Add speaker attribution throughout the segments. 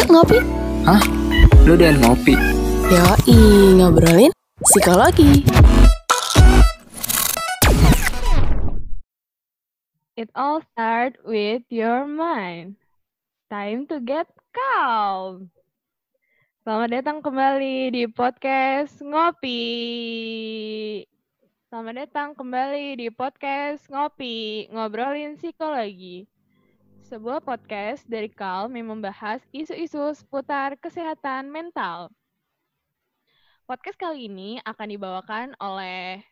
Speaker 1: Yuk ngopi.
Speaker 2: Hah? Lu udah ngopi?
Speaker 1: Yoi, ngobrolin psikologi.
Speaker 3: It all start with your mind. Time to get calm. Selamat datang kembali di podcast Ngopi. Selamat datang kembali di podcast Ngopi, ngobrolin psikologi. Sebuah podcast dari Calm yang membahas isu-isu seputar kesehatan mental. Podcast kali ini akan dibawakan oleh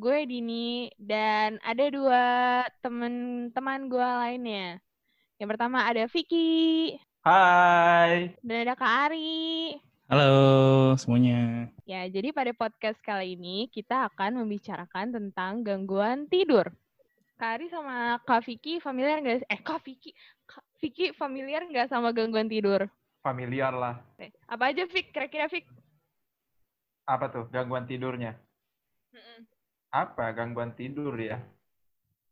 Speaker 3: gue Dini dan ada dua teman-teman gue lainnya. Yang pertama ada Vicky
Speaker 4: Hai.
Speaker 3: dan ada Kak Ari.
Speaker 5: Halo semuanya.
Speaker 3: Ya, jadi pada podcast kali ini kita akan membicarakan tentang gangguan tidur. Kak Ari sama Kak Vicky familiar nggak? Eh, Kak Vicky, Kak Vicky familiar nggak sama gangguan tidur?
Speaker 4: Familiar lah.
Speaker 3: Eh, Apa aja, Vick? Kira-kira, Vick?
Speaker 4: Apa tuh gangguan tidurnya?
Speaker 3: Mm-mm.
Speaker 4: Apa gangguan tidur ya?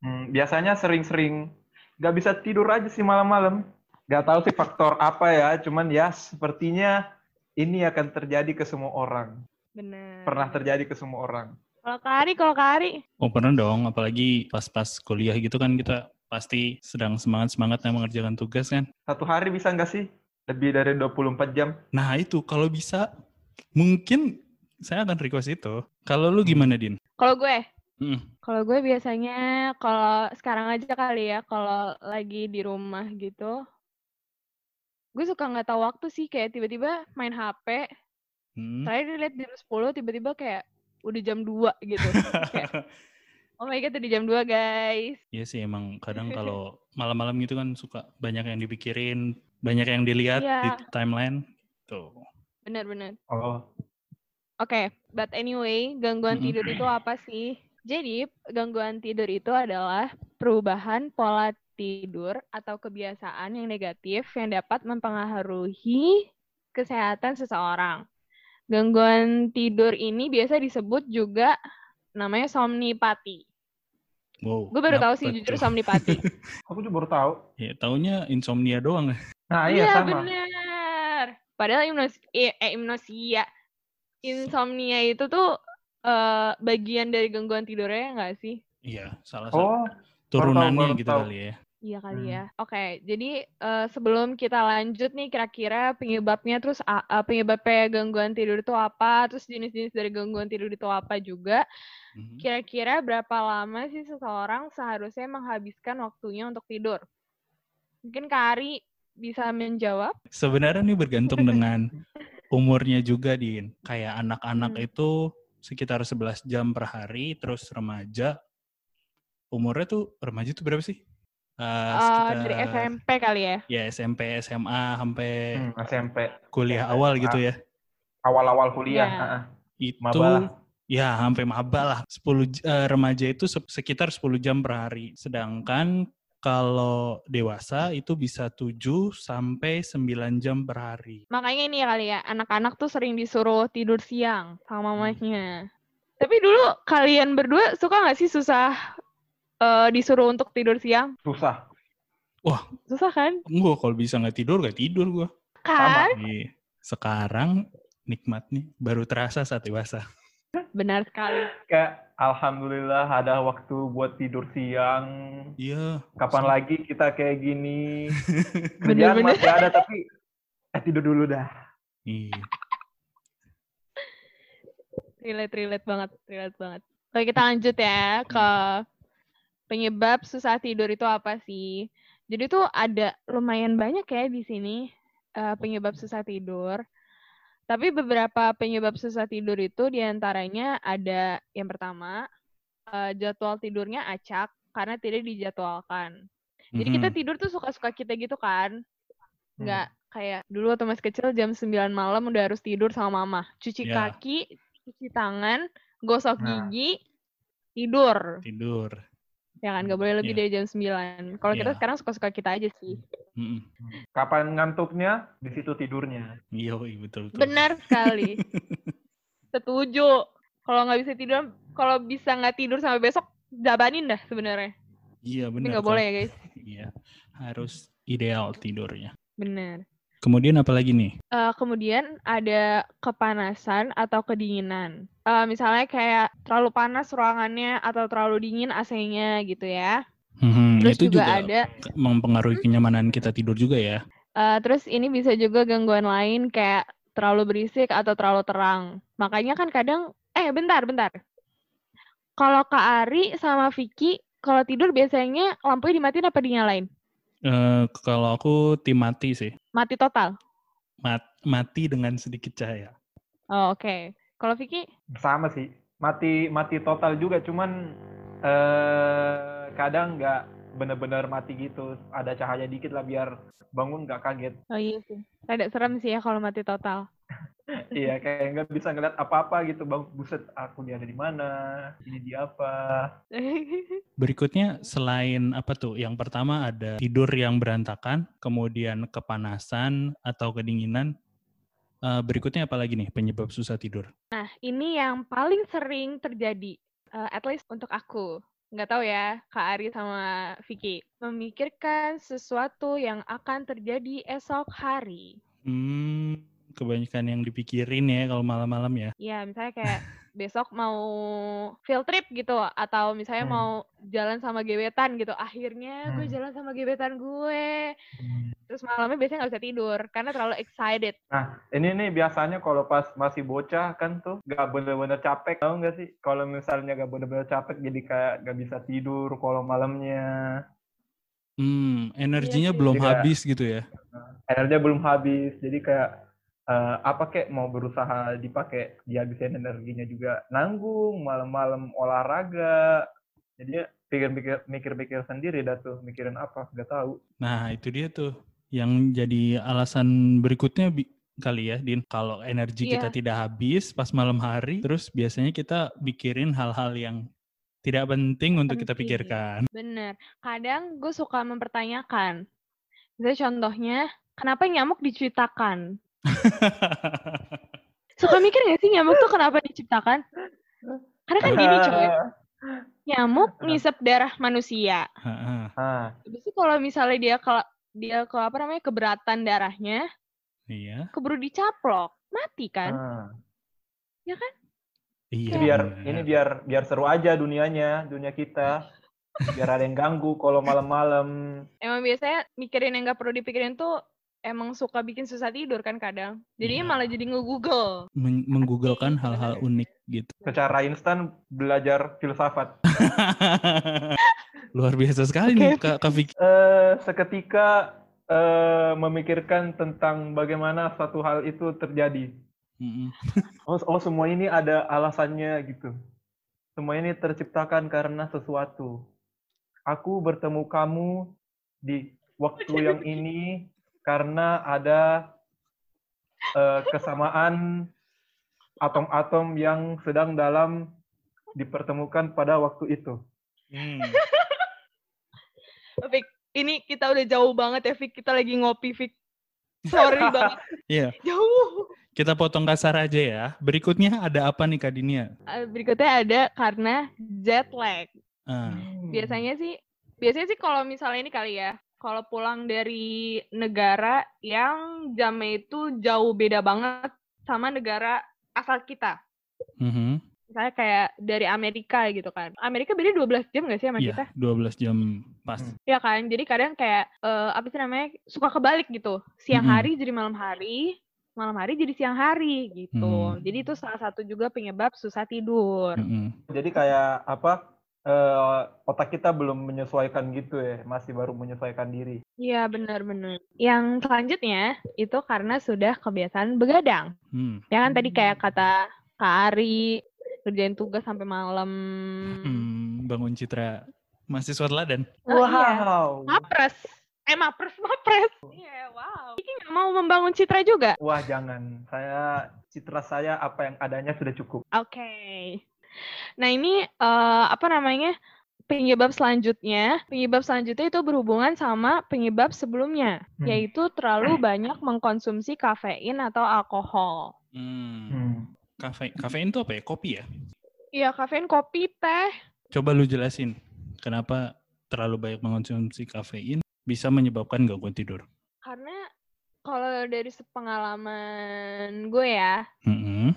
Speaker 4: Hmm, biasanya sering-sering nggak bisa tidur aja sih malam-malam. Nggak tahu sih faktor apa ya, cuman ya sepertinya ini akan terjadi ke semua orang.
Speaker 3: Bener.
Speaker 4: Pernah terjadi ke semua orang.
Speaker 3: Kalau Kak Ari, kalau Kak Ari,
Speaker 5: Oh pernah dong, apalagi pas-pas kuliah gitu kan kita pasti sedang semangat-semangatnya mengerjakan tugas kan.
Speaker 4: Satu hari bisa nggak sih? Lebih dari 24 jam?
Speaker 5: Nah itu kalau bisa mungkin saya akan request itu. Kalau lu gimana Din?
Speaker 3: kalau gue,
Speaker 5: Hmm.
Speaker 3: Kalau gue biasanya kalau sekarang aja kali ya, kalau lagi di rumah gitu, gue suka nggak tahu waktu sih kayak tiba-tiba main HP,
Speaker 5: Hmm.
Speaker 3: terakhir lihat jam 10, tiba-tiba kayak udah jam 2 gitu. kayak, oh my god udah jam 2 guys.
Speaker 5: Iya sih emang kadang kalau malam-malam gitu kan suka banyak yang dipikirin, banyak yang dilihat di
Speaker 3: Iya.
Speaker 5: timeline. Tuh.
Speaker 3: Bener-bener.
Speaker 4: Oh,
Speaker 3: Oke, but anyway, gangguan tidur itu apa sih? Jadi, gangguan tidur itu adalah perubahan pola tidur atau kebiasaan yang negatif yang dapat mempengaruhi kesehatan seseorang. Gangguan tidur ini biasa disebut juga namanya somnipati.
Speaker 5: Wow.
Speaker 3: Gue baru tahu sih jujur
Speaker 5: tuh?
Speaker 3: somnipati.
Speaker 4: aku juga baru tahu.
Speaker 5: ya taunya insomnia doang.
Speaker 4: Nah, iya, sama.
Speaker 3: bener. Padahal hipnos eh, eh, hipnosia, insomnia itu tuh eh, bagian dari gangguan tidurnya nggak sih?
Speaker 5: Iya, salah satu
Speaker 4: Oh,
Speaker 5: turunannya gitu
Speaker 4: tahu.
Speaker 5: kali ya.
Speaker 3: Iya kali
Speaker 4: Hmm.
Speaker 3: ya. Oke, jadi eh, sebelum kita lanjut nih kira-kira penyebabnya terus a- penyebabnya gangguan tidur itu apa, terus jenis-jenis dari gangguan tidur itu apa juga.
Speaker 5: Mhm.
Speaker 3: Kira-kira berapa lama sih seseorang seharusnya menghabiskan waktunya untuk tidur? Mungkin Kak Ari bisa menjawab?
Speaker 5: Sebenarnya nih bergantung dengan umurnya juga, Din. Kayak anak-anak
Speaker 3: Hmm.
Speaker 5: itu sekitar 11 jam per hari, terus remaja, umurnya tuh, remaja tuh berapa sih? Eh,
Speaker 3: Eh, dari
Speaker 5: sekitar,
Speaker 3: SMP kali ya?
Speaker 5: ya SMP, SMA, sampai
Speaker 4: hmm, SMP.
Speaker 5: kuliah awal gitu ya.
Speaker 4: Awal-awal kuliah.
Speaker 3: Iya.
Speaker 4: ah, ah.
Speaker 5: Itu,
Speaker 4: Maba lah.
Speaker 5: ya sampai maba lah. 10, j- eh, remaja itu se- sekitar 10 jam per hari. Sedangkan kalau dewasa itu bisa 7 sampai 9 jam per hari.
Speaker 3: Makanya ini ya kali ya, anak-anak tuh sering disuruh tidur siang sama
Speaker 5: Hmm.
Speaker 3: mamanya. Tapi dulu kalian berdua suka nggak sih susah eh, disuruh untuk tidur siang?
Speaker 4: Susah.
Speaker 3: Susah kan?
Speaker 5: Gue kalau bisa nggak tidur, nggak tidur gue.
Speaker 3: Kan?
Speaker 5: Iya. Sekarang nikmat nih, baru terasa saat dewasa.
Speaker 3: Benar sekali.
Speaker 4: Kayak alhamdulillah ada waktu buat tidur siang.
Speaker 5: Iya.
Speaker 4: Kapan
Speaker 5: Sama.
Speaker 4: lagi kita kayak gini? Kerjaan
Speaker 3: Bener-bener.
Speaker 4: masih ada tapi eh tidur dulu dah.
Speaker 5: Iya.
Speaker 3: Relate, relate banget, relate banget. Oke, kita lanjut ya ke penyebab susah tidur itu apa sih? Jadi tuh ada lumayan banyak ya di sini eh, penyebab susah tidur. Tapi beberapa penyebab susah tidur itu di antaranya ada yang pertama eh, jadwal tidurnya acak karena tidak dijadwalkan. Jadi kita tidur tuh suka-suka kita gitu kan.
Speaker 4: Hmm.
Speaker 3: Nggak kayak dulu waktu masih kecil jam 9 malam udah harus tidur sama mama. Cuci
Speaker 5: Ya.
Speaker 3: kaki, cuci tangan, gosok
Speaker 4: Nah.
Speaker 3: gigi, tidur.
Speaker 5: Tidur.
Speaker 3: Ya kan, nggak boleh lebih
Speaker 5: Iya.
Speaker 3: dari jam 9. Kalau kita
Speaker 5: Iya.
Speaker 3: sekarang suka-suka kita aja sih.
Speaker 5: Mm-mm.
Speaker 4: Kapan ngantuknya, di situ tidurnya.
Speaker 5: Iya, betul betul.
Speaker 3: Benar sekali. Setuju. Kalau nggak bisa tidur, kalau bisa nggak tidur sampai besok, jabanin dah sebenarnya.
Speaker 5: Iya
Speaker 3: Tapi
Speaker 5: benar.
Speaker 3: nggak
Speaker 5: kalau-
Speaker 3: boleh ya guys.
Speaker 5: Iya, harus ideal tidurnya.
Speaker 3: Bener.
Speaker 5: Kemudian apa lagi nih?
Speaker 3: Eh, kemudian ada kepanasan atau kedinginan. Eh, misalnya kayak terlalu panas ruangannya atau terlalu dingin AC-nya gitu ya.
Speaker 5: Hmm,
Speaker 3: Terus
Speaker 5: itu
Speaker 3: juga,
Speaker 5: juga,
Speaker 3: ada
Speaker 5: mempengaruhi kenyamanan kita tidur juga ya.
Speaker 3: eh, terus ini bisa juga gangguan lain kayak terlalu berisik atau terlalu terang. Makanya kan kadang eh bentar bentar. Kalau Kak Ari sama Vicky kalau tidur biasanya lampunya dimatiin apa dinyalain?
Speaker 5: Eh, kalau aku tim mati sih.
Speaker 3: Mati total.
Speaker 5: Mat- mati dengan sedikit cahaya.
Speaker 3: Oh, oke. Kalau Vicky
Speaker 4: Sama sih. Mati mati total juga, cuman eh kadang nggak bener-bener mati gitu. Ada cahaya dikit lah biar bangun nggak kaget.
Speaker 3: Oh iya sih. Rada serem sih ya kalau mati total.
Speaker 4: Iya, kayak nggak bisa ngeliat apa-apa gitu. Bang, buset, aku dia ada di mana? Ini di apa?
Speaker 5: Berikutnya selain apa tuh? Yang pertama ada tidur yang berantakan, kemudian kepanasan atau kedinginan. Eh, berikutnya apa lagi nih penyebab susah tidur?
Speaker 3: Nah, ini yang paling sering terjadi, eh, at least untuk aku. Nggak tahu ya, Kak Ari sama Vicky. Memikirkan sesuatu yang akan terjadi esok hari.
Speaker 5: Hmm, kebanyakan yang dipikirin ya kalau malam-malam ya.
Speaker 3: Ya, misalnya kayak besok mau field trip gitu, atau misalnya
Speaker 4: Hmm.
Speaker 3: mau jalan sama gebetan gitu. Akhirnya gue
Speaker 4: Hmm.
Speaker 3: jalan sama gebetan gue. Terus malamnya biasanya nggak bisa tidur, karena terlalu excited.
Speaker 4: Nah, ini nih biasanya kalau pas masih bocah kan tuh nggak bener-bener capek, tau nggak sih? Kalau misalnya nggak bener-bener capek, jadi kayak nggak bisa tidur kalau malamnya.
Speaker 5: Hmm, energinya
Speaker 3: sih.
Speaker 5: belum
Speaker 4: Jadi kayak-
Speaker 5: habis gitu ya.
Speaker 4: Energinya belum habis, jadi kayak eh, apa kek mau berusaha dipakai dihabisin energinya juga nanggung, malam-malam olahraga. Jadi pikir-pikir mikir-mikir sendiri dah tuh, mikirin apa, nggak tahu.
Speaker 5: Nah, itu dia tuh yang jadi alasan berikutnya bi- kali ya, Din. Kalau energi kita
Speaker 3: Iya.
Speaker 5: tidak habis pas malam hari, terus biasanya kita pikirin hal-hal yang tidak penting untuk kita pikirkan.
Speaker 3: Bener. Kadang gue suka mempertanyakan. Misalnya contohnya, kenapa nyamuk diciptakan? Suka mikir gak sih nyamuk tuh kenapa diciptakan? Karena kan gini coy, nyamuk ngisep darah manusia.
Speaker 5: Heeh.
Speaker 3: Habis itu kalau misalnya dia ke dia ke apa namanya keberatan darahnya,
Speaker 5: iya.
Speaker 3: keburu dicaplok, mati kan?
Speaker 4: ah.
Speaker 5: Iya.
Speaker 4: biar
Speaker 5: bener.
Speaker 4: ini biar biar seru aja dunianya, dunia kita. Biar ada yang ganggu kalau malam-malam.
Speaker 3: Emang biasanya mikirin yang gak perlu dipikirin tuh emang suka bikin susah tidur kan kadang. Jadinya
Speaker 5: Iya.
Speaker 3: malah jadi nge-google.
Speaker 5: Men- menggugulkan
Speaker 3: Pasti,
Speaker 5: hal-hal unik gitu.
Speaker 4: Secara instan belajar filsafat.
Speaker 5: Luar biasa sekali nih Kak, Kak Vicky.
Speaker 4: Eh, seketika eh, memikirkan tentang bagaimana satu hal itu terjadi.
Speaker 5: Mm-mm.
Speaker 4: Oh, oh, semua ini ada alasannya gitu. Semua ini terciptakan karena sesuatu. Aku bertemu kamu di waktu yang ini karena ada eh, kesamaan atom-atom yang sedang dalam dipertemukan pada waktu itu.
Speaker 5: Hmm.
Speaker 3: Fik, ini kita udah jauh banget ya, Fik. Kita lagi ngopi, Fik. Sorry banget.
Speaker 5: Iya.
Speaker 3: Jauh.
Speaker 5: Kita potong kasar aja ya. Berikutnya ada apa nih Kak Dinia?
Speaker 3: Eh, Berikutnya ada karena jet lag.
Speaker 5: Ah,
Speaker 3: Biasanya sih, biasanya sih kalau misalnya ini kali ya, kalau pulang dari negara yang jamnya itu jauh beda banget sama negara asal kita.
Speaker 5: mhm.
Speaker 3: Misalnya kayak dari Amerika gitu kan. Amerika beda 12 jam gak sih sama kita?
Speaker 5: Iya, 12 jam pas.
Speaker 4: Hmm.
Speaker 3: Ya kan, jadi kadang kayak eh, apa sih namanya suka kebalik gitu. Siang
Speaker 5: Mm-mm.
Speaker 3: hari jadi malam hari, malam hari jadi siang hari gitu.
Speaker 5: Hmm.
Speaker 3: Jadi itu salah satu juga penyebab susah tidur.
Speaker 5: Mm-mm.
Speaker 4: Jadi kayak apa? Eh, otak kita belum menyesuaikan gitu ya, masih baru menyesuaikan diri.
Speaker 3: Iya benar-benar. Yang selanjutnya itu karena sudah kebiasaan begadang.
Speaker 5: Hmm.
Speaker 3: Ya kan tadi kayak kata Kak Ari kerjain tugas sampai malam.
Speaker 5: Hmm, bangun citra mahasiswa teladan.
Speaker 3: Oh, iya.
Speaker 4: wow.
Speaker 3: Mapres. Eh mapres, mapres. Iya, wow. Ini nggak mau membangun citra juga.
Speaker 4: Wah, jangan. Saya citra saya apa yang adanya sudah cukup.
Speaker 3: Oke. Nah ini eh, apa namanya penyebab selanjutnya? Penyebab selanjutnya itu berhubungan sama penyebab sebelumnya,
Speaker 4: Hmm.
Speaker 3: yaitu terlalu banyak mengkonsumsi kafein atau alkohol.
Speaker 5: Hmm.
Speaker 4: Hmm.
Speaker 5: Kafe, kafein itu apa ya? Kopi ya?
Speaker 3: Iya kafein, kopi, teh.
Speaker 5: Coba lu jelasin kenapa terlalu banyak mengonsumsi kafein bisa menyebabkan gangguan tidur.
Speaker 3: Karena Kalau dari sepengalaman gue ya,
Speaker 5: Mm-mm.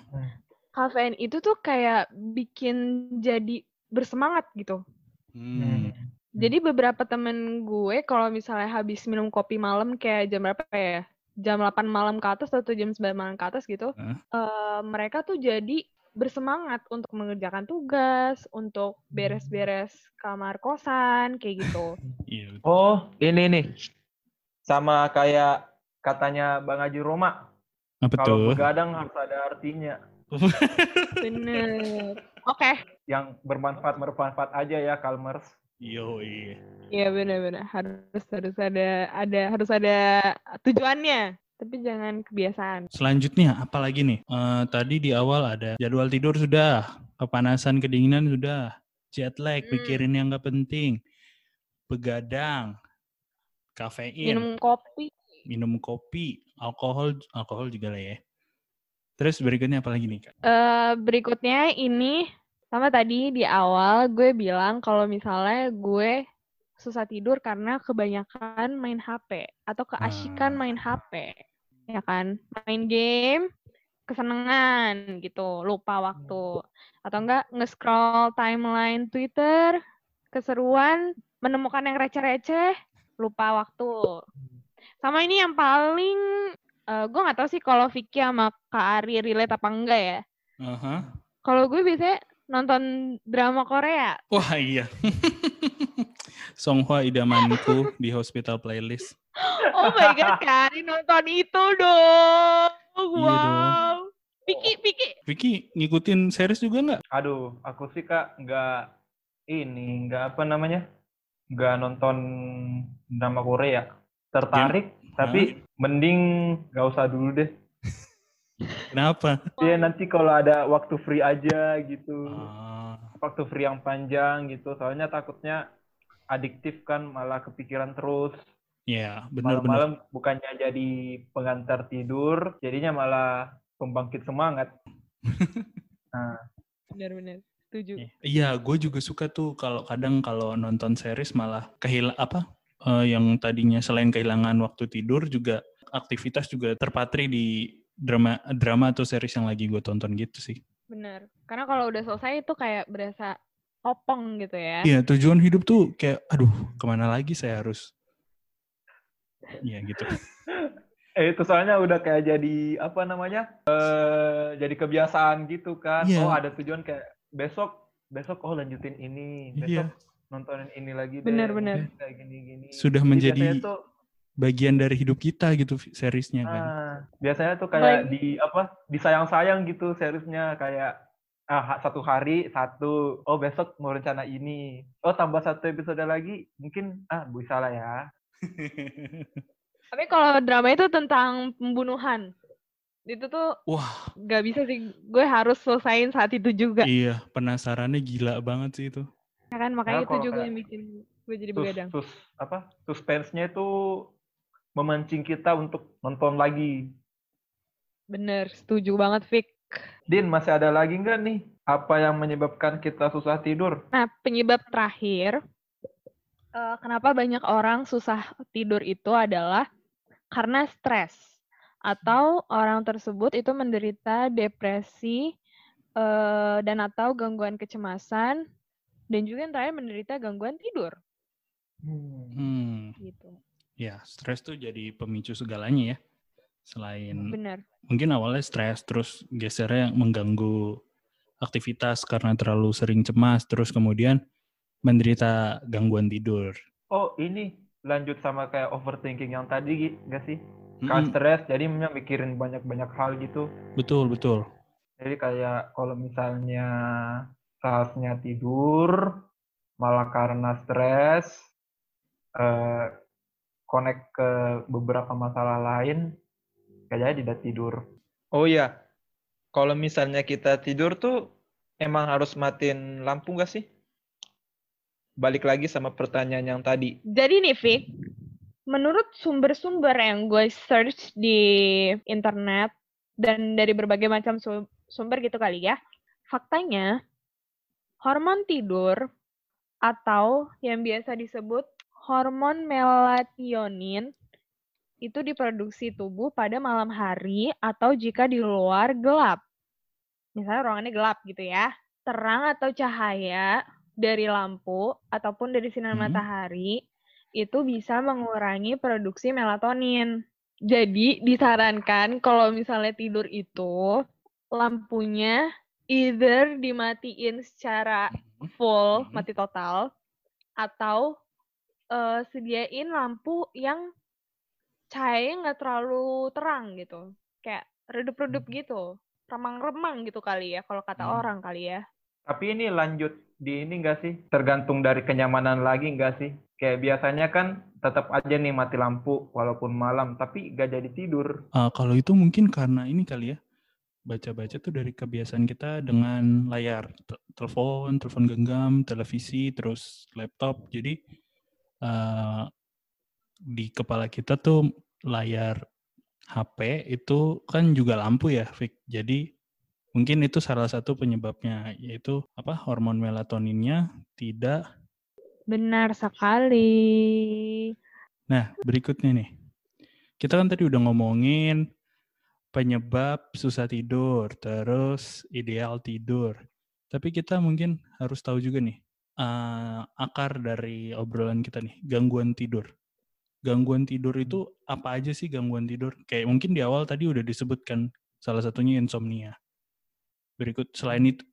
Speaker 3: Kafein itu tuh kayak bikin jadi bersemangat gitu.
Speaker 5: Hmm.
Speaker 3: Jadi beberapa temen gue kalau misalnya habis minum kopi malam kayak jam berapa ya? Jam 8 malam ke atas atau jam 9 malam ke atas gitu.
Speaker 5: Hah?
Speaker 3: eh, mereka tuh jadi bersemangat untuk mengerjakan tugas, untuk beres-beres kamar kosan kayak gitu.
Speaker 5: Iya.
Speaker 4: Oh, ini nih. Sama kayak katanya Bang Haji Roma.
Speaker 5: Apa
Speaker 4: Kalau
Speaker 5: tuh?
Speaker 4: begadang harus ada artinya.
Speaker 3: Bener. Oke.
Speaker 4: Yang bermanfaat bermanfaat aja ya, Kalmers.
Speaker 5: Yo, iya.
Speaker 3: Iya benar-benar harus harus ada ada harus ada tujuannya. Tapi jangan kebiasaan.
Speaker 5: Selanjutnya, apa lagi nih? Eh, tadi di awal ada jadwal tidur sudah, kepanasan, kedinginan sudah, jet lag,
Speaker 3: Hmm.
Speaker 5: pikirin yang nggak penting, begadang, kafein,
Speaker 3: Minum kopi.
Speaker 5: minum kopi, alkohol, alkohol juga lah ya. Terus berikutnya apa lagi nih, Kak?
Speaker 3: eh berikutnya ini sama tadi di awal gue bilang kalau misalnya gue susah tidur karena kebanyakan main HP atau keasikan
Speaker 5: Hmm.
Speaker 3: main HP. Ya kan? Main game, kesenangan gitu, lupa waktu. Atau enggak nge-scroll timeline Twitter, keseruan, menemukan yang receh-receh, lupa waktu. Sama ini yang paling eh, gue nggak tahu sih kalau Vicky sama Kak Ari relate apa enggak ya.
Speaker 5: Aha.
Speaker 3: Kalau gue biasanya nonton drama Korea.
Speaker 5: Wah iya. Songhwa idamanku di hospital playlist.
Speaker 3: Oh my god, Kak Ari nonton itu dong.
Speaker 5: Iya dong.
Speaker 3: Wow. Vicky, Vicky.
Speaker 5: Vicky ngikutin series juga nggak?
Speaker 4: Aduh, aku sih kak nggak ini, nggak apa namanya, nggak nonton drama Korea. Tertarik, tapi mending nggak usah dulu deh.
Speaker 5: Kenapa?
Speaker 4: Ya nanti kalau ada waktu free aja gitu,
Speaker 5: Ah,
Speaker 4: waktu free yang panjang gitu. Soalnya takutnya adiktif kan, malah kepikiran terus.
Speaker 5: ya benar-benar.
Speaker 4: Malam-malam bukannya jadi pengantar tidur, jadinya malah pembangkit semangat. Nah,
Speaker 3: Benar-benar. Setuju.
Speaker 5: Iya, gue juga suka tuh kalau kadang kalau nonton series malah kehilang apa eh, yang tadinya selain kehilangan waktu tidur juga aktivitas juga terpatri di drama drama atau series yang lagi gue tonton gitu sih.
Speaker 3: Benar. Karena kalau udah selesai itu kayak berasa opong gitu ya.
Speaker 5: Iya, tujuan hidup tuh kayak aduh, ke mana lagi saya harus Iya gitu.
Speaker 4: Eh itu soalnya udah kayak jadi apa namanya? eh jadi kebiasaan gitu kan.
Speaker 5: Iya.
Speaker 4: Oh, ada tujuan kayak besok besok oh lanjutin ini, besok
Speaker 5: Iya.
Speaker 4: Nontonin ini lagi deh.
Speaker 3: Benar-benar.
Speaker 4: mungkin Kayak gini-gini.
Speaker 5: Sudah
Speaker 4: Jadi
Speaker 5: menjadi
Speaker 4: tuh
Speaker 5: bagian dari hidup kita gitu seriesnya kan.
Speaker 4: ah, biasanya tuh kayak
Speaker 3: Apalagi-
Speaker 4: di apa? Disayang-sayang gitu seriesnya kayak ah satu hari satu oh besok mau rencana ini oh tambah satu episode lagi mungkin ah bisa lah ya
Speaker 3: Tapi kalau drama itu tentang pembunuhan. Itu tuh
Speaker 5: Wah,
Speaker 3: gak bisa sih. Gue harus selesain saat itu juga.
Speaker 5: iya, penasarannya gila banget sih itu.
Speaker 3: Ya kan? Makanya
Speaker 4: Ya,
Speaker 3: itu juga yang bikin gue jadi
Speaker 4: sus,
Speaker 3: begadang.
Speaker 4: sus apa suspense-nya itu memancing kita untuk nonton lagi
Speaker 3: Bener, setuju banget, Vic.
Speaker 4: Din masih ada lagi nggak nih apa yang menyebabkan kita susah tidur
Speaker 3: Nah, penyebab terakhir, eh, kenapa banyak orang susah tidur itu adalah karena stres. Atau orang tersebut itu menderita depresi eh, dan atau gangguan kecemasan, dan juga yang terakhir menderita gangguan tidur.
Speaker 5: Hmm,
Speaker 3: Gitu.
Speaker 5: ya stres tuh jadi pemicu segalanya ya. Selain
Speaker 3: Bener.
Speaker 5: mungkin awalnya stres terus gesernya mengganggu aktivitas karena terlalu sering cemas terus kemudian menderita gangguan tidur.
Speaker 4: oh ini lanjut sama kayak overthinking yang tadi nggak sih kan
Speaker 5: Mm-mm,
Speaker 4: stres jadi memang mikirin banyak-banyak hal gitu
Speaker 5: betul betul.
Speaker 4: jadi kayak kalau misalnya seharusnya tidur malah karena stres eh connect ke beberapa masalah lain kayak jadi tidak tidur. Oh iya kalau misalnya kita tidur tuh emang harus matiin lampu nggak sih? Balik lagi sama pertanyaan yang tadi.
Speaker 3: Jadi nih, Vic, menurut sumber-sumber yang gue search di internet dan dari berbagai macam su- sumber gitu kali ya, faktanya hormon tidur atau yang biasa disebut hormon melatonin itu diproduksi tubuh pada malam hari atau jika di luar gelap. Misalnya ruangannya gelap gitu ya. Terang atau cahaya dari lampu ataupun dari sinar
Speaker 5: Hmm.
Speaker 3: matahari itu bisa mengurangi produksi melatonin. Jadi disarankan kalau misalnya tidur itu lampunya either dimatiin secara full,
Speaker 5: Mhm.
Speaker 3: mati total, atau eh, sediain lampu yang cahayanya nggak terlalu terang gitu. Kayak redup-redup gitu. Remang-remang gitu kali ya, kalau kata
Speaker 5: Hmm.
Speaker 3: orang kali ya.
Speaker 4: Tapi ini lanjut di ini enggak sih? Tergantung dari kenyamanan lagi enggak sih? Kayak biasanya kan tetap aja nih mati lampu walaupun malam, tapi nggak jadi tidur.
Speaker 5: Ah, kalau itu mungkin karena ini kali ya, baca-baca tuh dari kebiasaan kita dengan layar, Te- telepon, telepon genggam, televisi, terus laptop. Jadi eh, di kepala kita tuh layar HP itu kan juga lampu ya, Fik. Jadi mungkin itu salah satu penyebabnya, yaitu apa hormon melatoninnya tidak.
Speaker 3: Benar sekali.
Speaker 5: Nah, berikutnya nih, kita kan tadi udah ngomongin penyebab susah tidur, terus ideal tidur. Tapi kita mungkin harus tahu juga nih, eh, akar dari obrolan kita nih, gangguan tidur. Gangguan tidur itu apa aja sih gangguan tidur? Kayak mungkin di awal tadi udah disebutkan salah satunya insomnia. Berikut selain itu,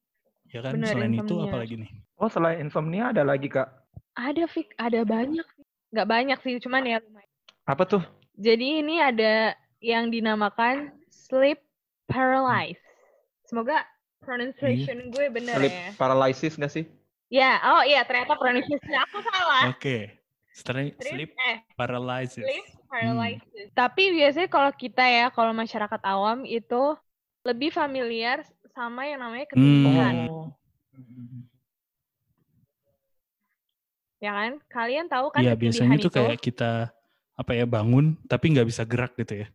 Speaker 5: ya kan?
Speaker 3: Benar,
Speaker 5: selain itu
Speaker 3: insomnia.
Speaker 5: apa lagi nih?
Speaker 4: Oh, selain insomnia ada lagi, Kak.
Speaker 3: Ada, Fik. Ada banyak. Nggak banyak sih, cuman ya lumayan.
Speaker 4: Apa tuh?
Speaker 3: Jadi ini ada yang dinamakan sleep paralysis. Semoga pronunciation gue bener
Speaker 4: Sleep
Speaker 3: ya.
Speaker 4: paralysis nggak sih?
Speaker 3: Ya, oh iya ternyata pronunciation aku salah.
Speaker 5: Oke, Stre-
Speaker 3: Sleep,
Speaker 5: sleep
Speaker 3: eh,
Speaker 5: paralysis.
Speaker 3: sleep
Speaker 5: Hmm.
Speaker 3: paralysis. Tapi biasanya kalau kita ya, kalau masyarakat awam itu lebih familiar sama yang namanya ketindihan.
Speaker 4: Oh.
Speaker 3: Ya kan? Kalian tahu kan
Speaker 5: Iya, biasanya
Speaker 3: itu?
Speaker 5: tuh kayak kita apa ya bangun tapi nggak bisa gerak gitu ya.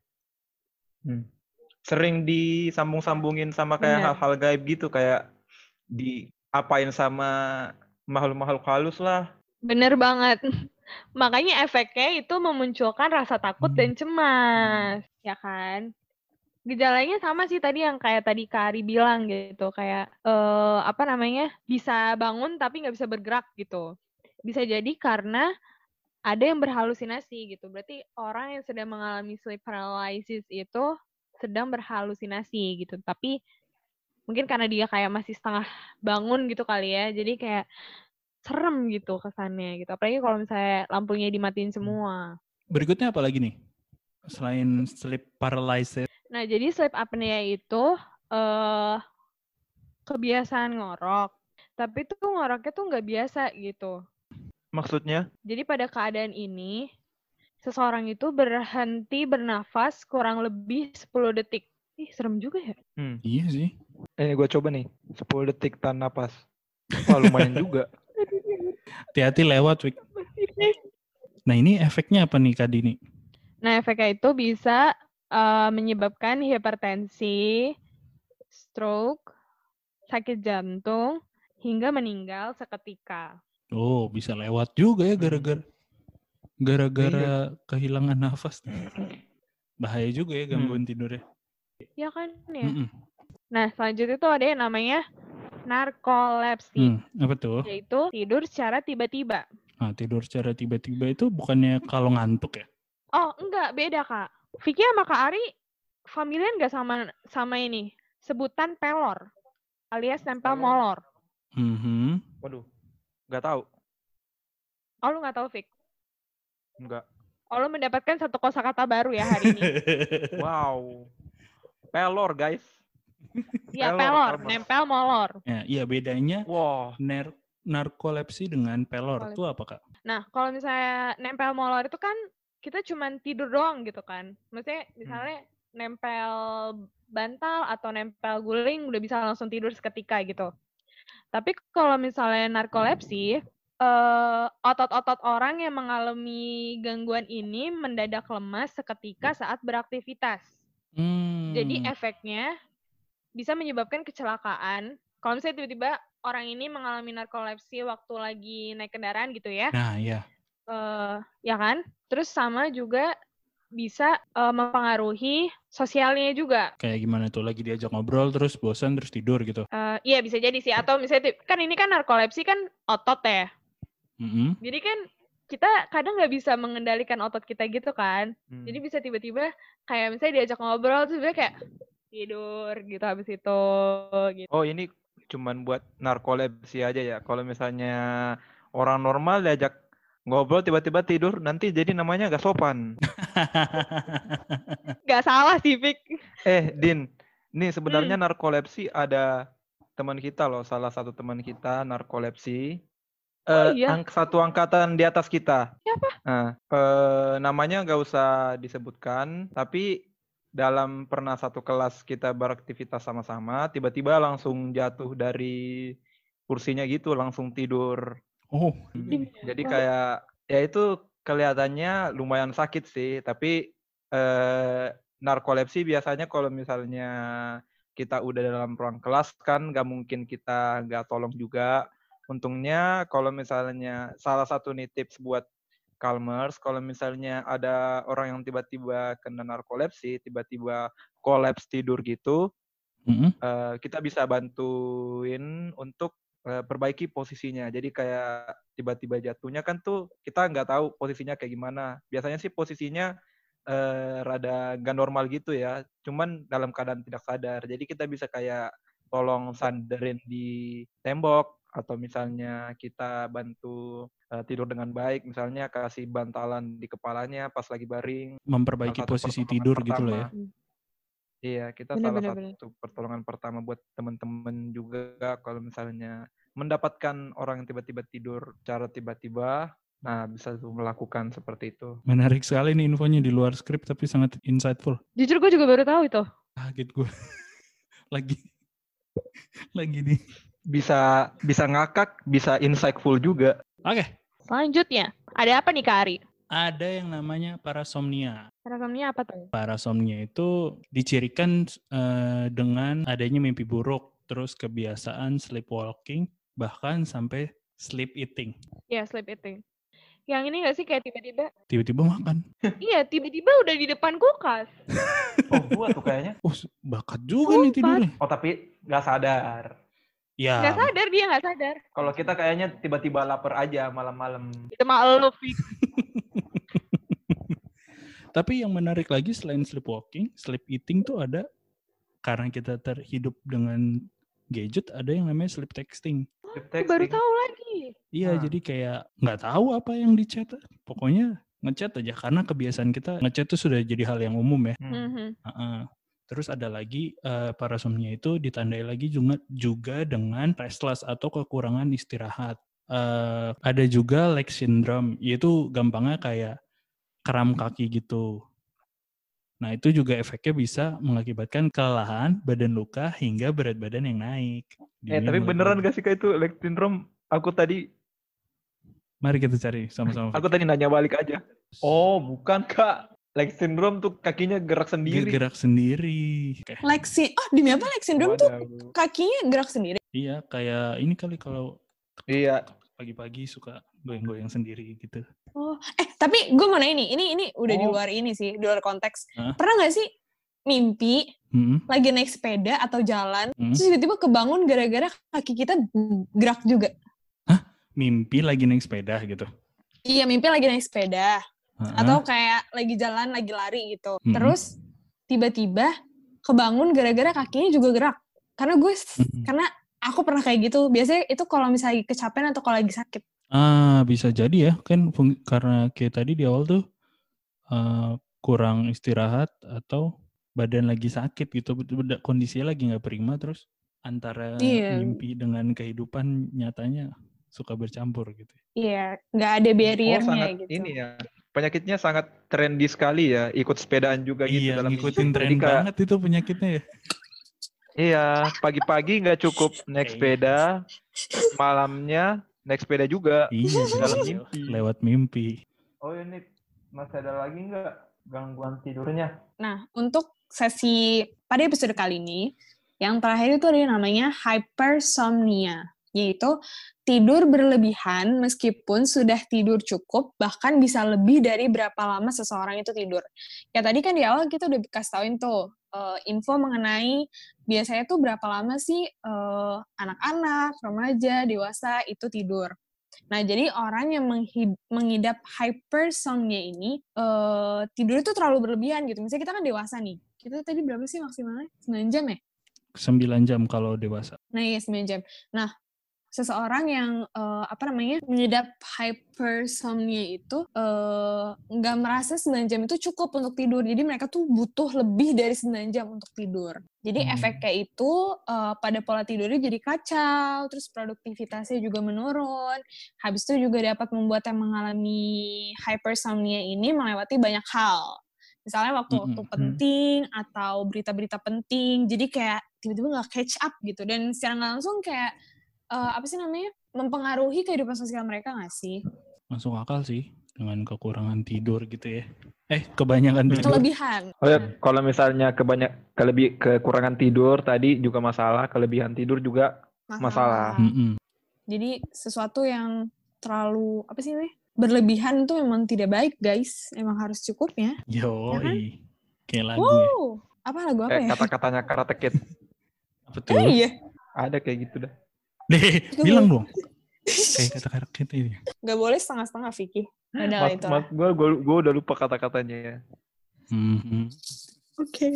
Speaker 4: Sering disambung-sambungin sama kayak
Speaker 3: Bener.
Speaker 4: hal-hal gaib gitu, kayak diapain sama makhluk-makhluk halus lah.
Speaker 3: Bener banget. Makanya efeknya itu memunculkan rasa takut
Speaker 5: Hmm.
Speaker 3: dan cemas, ya kan? Gejalanya sama sih tadi yang kayak tadi Kari bilang gitu, kayak eh apa namanya bisa bangun tapi nggak bisa bergerak gitu. Bisa jadi karena ada yang berhalusinasi gitu. Berarti orang yang sedang mengalami sleep paralysis itu sedang berhalusinasi gitu. Tapi mungkin karena dia kayak masih setengah bangun gitu kali ya, jadi kayak serem gitu kesannya gitu. Apalagi kalau misalnya lampunya dimatiin semua.
Speaker 5: Berikutnya apa lagi nih? Selain sleep paralysis.
Speaker 3: Nah, jadi sleep apnea itu eh kebiasaan ngorok. Tapi tuh ngoroknya tuh nggak biasa gitu.
Speaker 4: Maksudnya?
Speaker 3: Jadi pada keadaan ini, seseorang itu berhenti bernafas kurang lebih 10 detik. Ih, serem juga ya.
Speaker 4: Hmm.
Speaker 5: Iya sih.
Speaker 4: Ini gue coba nih, 10 detik tahan napas. Wah, lumayan juga.
Speaker 5: Hati-hati lewat, Wik. Nah ini efeknya apa nih Kak Dini?
Speaker 3: Nah, efeknya itu bisa eh, menyebabkan hipertensi, stroke, sakit jantung, hingga meninggal seketika.
Speaker 5: Oh bisa lewat juga ya gara-gara gara-gara kehilangan nafas. Bahaya juga ya gangguan tidurnya.
Speaker 3: Ya kan ya?
Speaker 5: Mm-mm.
Speaker 3: Nah, selanjutnya itu ada yang namanya narkolepsi,
Speaker 5: Hmm, apa tuh?
Speaker 3: yaitu tidur secara tiba-tiba.
Speaker 5: Nah, tidur secara tiba-tiba itu bukannya kalau ngantuk ya?
Speaker 3: Oh, enggak, beda, Kak. Vicky sama Kak Ari familiar nggak sama sama ini? Sebutan pelor alias nempel
Speaker 4: Pelor.
Speaker 3: molor.
Speaker 5: Mhm.
Speaker 4: Waduh, nggak tahu.
Speaker 3: Oh, lu nggak tahu, Vic?
Speaker 4: Nggak.
Speaker 3: Oh, lu mendapatkan satu kosakata baru ya hari ini.
Speaker 4: Wow. Pelor, guys.
Speaker 3: Iya,
Speaker 4: Pelor,
Speaker 3: pelor, nempel molor.
Speaker 5: ya, iya bedanya
Speaker 4: Wah.
Speaker 5: ner- narkolepsi dengan pelor
Speaker 3: Narkolepsi.
Speaker 5: itu apa kak?
Speaker 3: Nah, kalau misalnya nempel molor itu kan kita cuman tidur doang gitu kan. Maksudnya misalnya nempel bantal atau nempel guling udah bisa langsung tidur seketika gitu. Tapi kalau misalnya narkolepsi, eh, otot-otot orang yang mengalami gangguan ini mendadak lemas seketika saat beraktivitas.
Speaker 5: Hmm.
Speaker 3: Jadi efeknya bisa menyebabkan kecelakaan. Kalau misalnya tiba-tiba orang ini mengalami narkolepsi waktu lagi naik kendaraan gitu ya,
Speaker 5: Nah, ya.
Speaker 3: eh ya kan? Terus sama juga
Speaker 6: bisa eh, mempengaruhi sosialnya juga.
Speaker 5: Kayak gimana tuh lagi diajak ngobrol terus bosan terus tidur gitu.
Speaker 6: Eh, iya bisa jadi sih. Atau misalnya kan ini kan narkolepsi kan otot ya.
Speaker 5: Mm-mm.
Speaker 6: Jadi kan kita kadang nggak bisa mengendalikan otot kita gitu kan.
Speaker 4: Hmm.
Speaker 6: Jadi bisa tiba-tiba kayak misalnya diajak ngobrol terus dia kayak tidur gitu habis itu gitu.
Speaker 4: Oh ini cuman buat narkolepsi aja ya. Kalau misalnya orang normal diajak ngobrol tiba-tiba tidur nanti jadi namanya gak sopan.
Speaker 6: Gak salah sih, Fik.
Speaker 4: Eh Din, nih sebenarnya
Speaker 6: Hmm.
Speaker 4: narkolepsi ada teman kita loh, salah satu teman kita narkolepsi.
Speaker 6: Oh,
Speaker 4: Eh,
Speaker 6: iya?
Speaker 4: ang- satu angkatan di atas kita.
Speaker 6: Siapa?
Speaker 4: Nah, eh, namanya nggak usah disebutkan, tapi dalam pernah satu kelas kita beraktivitas sama-sama, tiba-tiba langsung jatuh dari kursinya gitu, langsung tidur.
Speaker 5: oh,
Speaker 4: Jadi kayak ya itu kelihatannya lumayan sakit sih, tapi eh, narkolepsi biasanya kalau misalnya kita udah dalam ruang kelas kan nggak mungkin kita nggak tolong juga. Untungnya kalau misalnya salah satu nih tips buat Calmers, kalau misalnya ada orang yang tiba-tiba kena narkolepsi, tiba-tiba kolaps tidur gitu,
Speaker 5: mm-mm.
Speaker 4: eh, kita bisa bantuin untuk eh, perbaiki posisinya. Jadi kayak tiba-tiba jatuhnya kan tuh kita nggak tahu posisinya kayak gimana. Biasanya sih posisinya eh, rada nggak normal gitu ya. Cuman dalam keadaan tidak sadar. Jadi kita bisa kayak tolong sandarin di tembok atau misalnya kita bantu eh, tidur dengan baik. Misalnya kasih bantalan di kepalanya pas lagi baring.
Speaker 5: memperbaiki posisi tidur gitu loh ya.
Speaker 4: pertama. Iya, kita
Speaker 6: Bener,
Speaker 4: salah
Speaker 6: bener, bener.
Speaker 4: satu pertolongan pertama buat teman-teman juga kalau misalnya mendapatkan orang yang tiba-tiba tidur cara tiba-tiba, nah bisa tuh melakukan seperti itu.
Speaker 5: Menarik sekali nih infonya di luar skrip tapi sangat insightful.
Speaker 6: Jujur gue juga baru tahu itu.
Speaker 5: Kaget gue. lagi lagi nih.
Speaker 4: Bisa bisa ngakak, bisa insightful juga.
Speaker 5: Oke,
Speaker 6: Selanjutnya, ada apa nih Kak Ari?
Speaker 5: ada yang namanya parasomnia.
Speaker 6: Parasomnia apa tuh?
Speaker 5: Parasomnia itu dicirikan eh, dengan adanya mimpi buruk, terus kebiasaan sleepwalking, bahkan sampai sleep eating.
Speaker 6: Ya, sleep eating. Yang ini gak sih kayak tiba-tiba?
Speaker 5: Tiba-tiba makan.
Speaker 6: iya, tiba-tiba udah di depan kulkas.
Speaker 4: Oh, gua tuh kayaknya.
Speaker 5: Oh, bakat juga nih
Speaker 6: Sumpah.
Speaker 5: tidurnya.
Speaker 4: Oh, tapi nggak sadar.
Speaker 5: Ya,
Speaker 6: Gak sadar dia gak sadar.
Speaker 4: Kalau kita kayaknya tiba-tiba lapar aja malam-malam.
Speaker 6: Itu mah lo, Fik.
Speaker 5: Tapi yang menarik lagi selain sleepwalking, sleep eating tuh ada karena kita terhidup dengan gadget, ada yang namanya sleep texting.
Speaker 4: Sleep
Speaker 6: Aku baru
Speaker 4: texting.
Speaker 6: tahu lagi.
Speaker 5: Iya,
Speaker 4: Ah.
Speaker 5: jadi kayak nggak tahu apa yang dicat. Pokoknya ngechat aja karena kebiasaan kita ngechat tuh sudah jadi hal yang umum ya.
Speaker 4: Hmm.
Speaker 6: Mhm.
Speaker 5: Heeh. Terus ada lagi eh, parasomnia itu ditandai lagi juga juga dengan restless atau kekurangan istirahat. Eh, ada juga leg syndrome, yaitu gampangnya kayak kram kaki gitu. Nah, itu juga efeknya bisa mengakibatkan kelelahan, badan luka, hingga berat badan yang naik.
Speaker 4: Eh, tapi
Speaker 5: mulai
Speaker 4: beneran gak sih kayak itu leg syndrome? Aku tadi
Speaker 5: Mari kita cari sama-sama.
Speaker 4: aku tadi nanya balik aja. Oh, bukan Kak. Leg syndrome tuh kakinya gerak sendiri.
Speaker 5: gerak sendiri. Kayak,
Speaker 3: Lexi, oh demi apa Lex syndrome tuh
Speaker 4: Waduh.
Speaker 3: kakinya gerak sendiri?
Speaker 5: iya, kayak ini kali kalau
Speaker 4: Iya,
Speaker 5: pagi-pagi suka goyang-goyang sendiri gitu.
Speaker 3: Oh, eh tapi gue mau nanya nih, ini ini udah di
Speaker 4: Oh.
Speaker 3: luar ini sih, di luar konteks.
Speaker 5: Hah?
Speaker 3: Pernah nggak sih mimpi
Speaker 5: Mm-mm,
Speaker 3: lagi naik sepeda atau jalan,
Speaker 5: mm.
Speaker 3: terus tiba-tiba kebangun gara-gara kaki kita gerak juga?
Speaker 5: Mimpi lagi naik sepeda gitu.
Speaker 3: Iya, mimpi lagi naik sepeda
Speaker 5: Heeh.
Speaker 3: atau kayak lagi jalan, lagi lari gitu.
Speaker 5: Mm-mm.
Speaker 3: Terus tiba-tiba kebangun gara-gara kakinya juga gerak. Karena gue,
Speaker 5: Mm-mm.
Speaker 3: karena aku pernah kayak gitu. Biasanya itu kalau misalnya kecapean atau kalau lagi sakit.
Speaker 5: Ah, bisa jadi ya, kan karena kayak tadi di awal tuh eh, kurang istirahat atau badan lagi sakit gitu, beda- kondisinya lagi nggak prima, terus antara
Speaker 3: Iya.
Speaker 5: mimpi dengan kehidupan nyatanya suka bercampur gitu.
Speaker 3: Iya, nggak ada
Speaker 4: Oh,
Speaker 3: barriernya
Speaker 4: sangat
Speaker 3: gitu.
Speaker 4: ini ya. Penyakitnya sangat trendy sekali ya, ikut sepedaan juga gitu
Speaker 5: Iya,
Speaker 4: dalam
Speaker 5: ngikutin
Speaker 4: hidup.
Speaker 5: tren
Speaker 4: Jadi kayak,
Speaker 5: banget itu penyakitnya ya.
Speaker 4: Iya, pagi-pagi nggak cukup naik
Speaker 5: Iya.
Speaker 4: sepeda, malamnya naik sepeda juga.
Speaker 5: Iya,
Speaker 4: Dalam mimpi.
Speaker 5: lewat mimpi.
Speaker 4: Oh ini masih ada lagi nggak gangguan tidurnya?
Speaker 3: Nah, untuk sesi pada episode kali ini, yang terakhir itu ada yang namanya hypersomnia. Yaitu tidur berlebihan meskipun sudah tidur cukup, bahkan bisa lebih dari berapa lama seseorang itu tidur. Ya tadi kan di awal kita udah kasih tauin tuh uh, info mengenai biasanya tuh berapa lama sih uh, anak-anak, remaja, dewasa itu tidur. Nah, jadi orang yang mengidap hypersomnia ini uh, tidur itu terlalu berlebihan gitu. Misalnya kita kan dewasa nih. Kita tadi berapa sih maksimalnya? 9 jam ya?
Speaker 5: 9 jam kalau dewasa.
Speaker 3: Nah, iya 9 jam. Nah, seseorang yang uh, apa namanya mengidap hypersomnia itu nggak uh, merasa 9 jam itu cukup untuk tidur. Jadi mereka tuh butuh lebih dari 9 jam untuk tidur. Jadi hmm. efeknya itu uh, pada pola tidurnya jadi kacau, terus produktivitasnya juga menurun. Habis itu juga dapat membuat yang mengalami hypersomnia ini melewati banyak hal. Misalnya waktu-waktu mm -hmm. penting atau berita-berita penting, jadi kayak tiba-tiba nggak catch up gitu. Dan secara langsung kayak uh, apa sih namanya mempengaruhi kehidupan sosial mereka nggak sih?
Speaker 5: Masuk akal sih dengan kekurangan tidur gitu ya. Eh kebanyakan tidur.
Speaker 3: Kelebihan.
Speaker 4: Oh ya, kalau misalnya kebanyak kelebih kekurangan tidur tadi juga masalah, kelebihan tidur juga masalah. masalah.
Speaker 5: Mm -mm.
Speaker 3: Jadi sesuatu yang terlalu apa sih nih berlebihan itu memang tidak baik guys. Emang harus cukup ya.
Speaker 5: Yo, ya kan? kayak lagu
Speaker 3: wow. ya. Apa lagu apa
Speaker 4: eh,
Speaker 3: ya?
Speaker 4: Kata-katanya Karate Kid.
Speaker 5: apa tuh?
Speaker 3: Eh, iya.
Speaker 4: Ada kayak gitu dah.
Speaker 5: Deh, bilang dong. Kayak kata-kata kita ini.
Speaker 3: Gak boleh setengah-setengah, Vicky. Ada
Speaker 4: mas, itu gue, gue, gue udah lupa kata-katanya ya.
Speaker 5: Mm -hmm.
Speaker 3: Oke. Okay.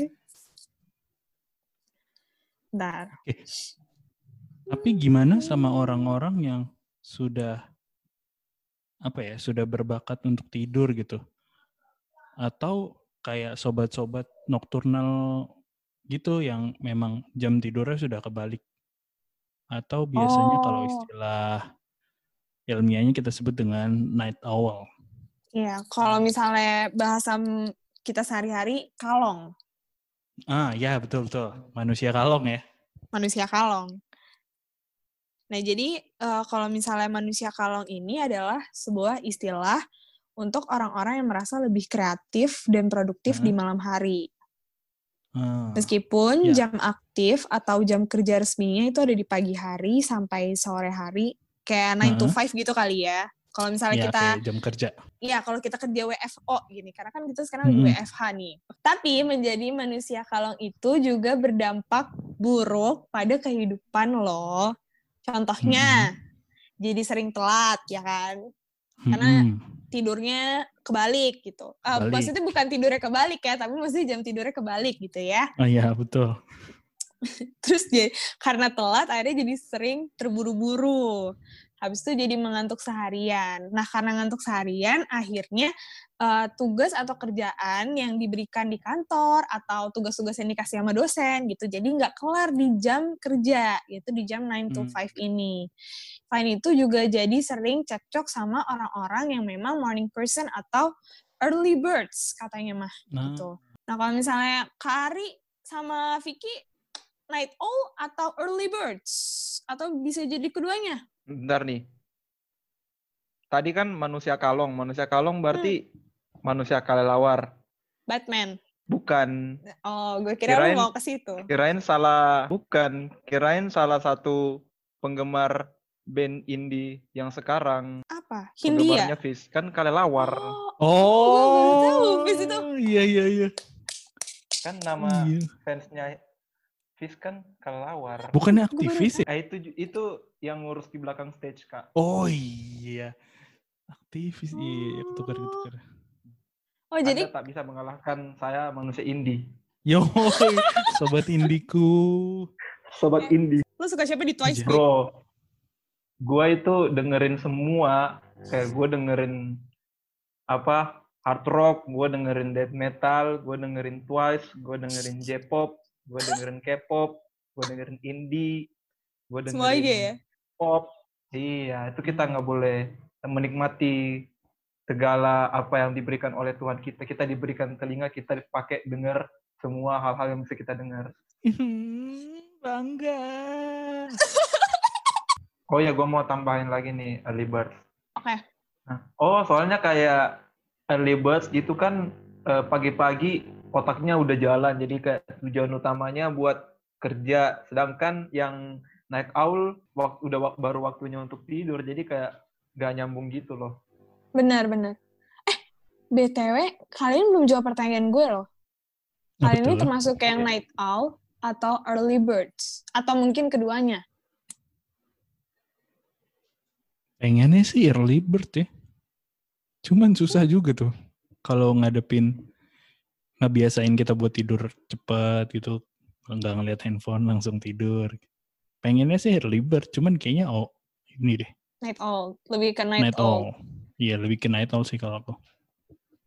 Speaker 3: Bentar. Okay.
Speaker 5: Tapi gimana sama orang-orang yang sudah apa ya, sudah berbakat untuk tidur gitu? Atau kayak sobat-sobat nokturnal gitu yang memang jam tidurnya sudah kebalik atau biasanya oh. kalau istilah ilmiahnya kita sebut dengan night owl.
Speaker 3: Iya, kalau misalnya bahasa kita sehari-hari kalong.
Speaker 5: Ah, ya betul betul. Manusia kalong ya.
Speaker 3: Manusia kalong. Nah, jadi uh, kalau misalnya manusia kalong ini adalah sebuah istilah untuk orang-orang yang merasa lebih kreatif dan produktif hmm. di malam hari. Hmm. Meskipun ya. jam aktif atau jam kerja resminya itu ada di pagi hari sampai sore hari, kayak 9 to 5 gitu kali ya. Kalau misalnya ya, kita
Speaker 5: jam kerja.
Speaker 3: Iya, kalau kita kerja WFO gini, karena kan kita sekarang hmm. WFH nih. Tapi menjadi manusia kalong itu juga berdampak buruk pada kehidupan lo. Contohnya, hmm. jadi sering telat, ya kan? Karena hmm tidurnya kebalik gitu. Uh, maksudnya bukan tidurnya kebalik ya, tapi maksudnya jam tidurnya kebalik gitu ya.
Speaker 5: Oh iya, betul.
Speaker 3: Terus dia karena telat akhirnya jadi sering terburu-buru. Habis itu jadi mengantuk seharian. Nah, karena ngantuk seharian akhirnya uh, tugas atau kerjaan yang diberikan di kantor atau tugas-tugas yang dikasih sama dosen gitu. Jadi nggak kelar di jam kerja, yaitu di jam 9 to 5 hmm. ini. Selain itu juga jadi sering cekcok sama orang-orang yang memang morning person atau early birds katanya mah nah. gitu. Nah kalau misalnya Kari sama Vicky night owl atau early birds atau bisa jadi keduanya?
Speaker 4: Bentar nih. Tadi kan manusia kalong, manusia kalong berarti hmm. manusia kelelawar.
Speaker 3: Batman.
Speaker 4: Bukan.
Speaker 3: Oh, gue kira kirain, mau ke situ.
Speaker 4: Kirain salah, bukan. Kirain salah satu penggemar band indie yang sekarang.
Speaker 3: Apa? Hindia?
Speaker 4: Penggemarnya Fish. Kan kelelawar.
Speaker 5: Oh, oh.
Speaker 3: Fish itu.
Speaker 5: Iya, iya, iya.
Speaker 4: Kan nama iya. fansnya Fish kan kelelawar.
Speaker 5: Bukannya aktivis ya?
Speaker 4: Eh, itu itu yang ngurus di belakang stage, Kak.
Speaker 5: Oh iya. Aktivis, iya, iya, iya. ketukar, ketukar.
Speaker 3: Oh, Anda jadi
Speaker 4: tak bisa mengalahkan saya manusia indie.
Speaker 5: Yo, sobat indiku.
Speaker 4: Sobat indie.
Speaker 3: Lo suka siapa di Twice?
Speaker 4: Bro, gue itu dengerin semua. Kayak gue dengerin apa hard rock gue dengerin death metal gue dengerin Twice gue dengerin J-pop gue dengerin K-pop gue dengerin indie gue dengerin
Speaker 3: ya?
Speaker 4: pop. Iya itu kita nggak boleh menikmati segala apa yang diberikan oleh Tuhan kita. Kita diberikan telinga kita dipakai dengar semua hal-hal yang bisa kita dengar
Speaker 5: bangga
Speaker 4: Oh ya, gue mau tambahin lagi nih early birds.
Speaker 3: Oke. Okay.
Speaker 4: Nah, oh, soalnya kayak early birds itu kan eh, pagi-pagi otaknya udah jalan, jadi kayak tujuan utamanya buat kerja. Sedangkan yang naik owl waktu udah wak- baru waktunya untuk tidur jadi kayak gak nyambung gitu loh
Speaker 3: Benar, benar. Eh, BTW, kalian belum jawab pertanyaan gue loh. Kalian ini
Speaker 5: tuh?
Speaker 3: termasuk yang night owl atau early birds? Atau mungkin keduanya?
Speaker 5: Pengennya sih early bird ya. Cuman susah juga tuh. Kalau ngadepin, ngebiasain kita buat tidur cepet gitu. Nggak ngeliat handphone langsung tidur. Pengennya sih early bird. Cuman kayaknya oh ini deh.
Speaker 3: Night owl. Lebih ke night,
Speaker 5: Night,
Speaker 3: owl.
Speaker 5: Iya lebih ke night owl sih kalau aku.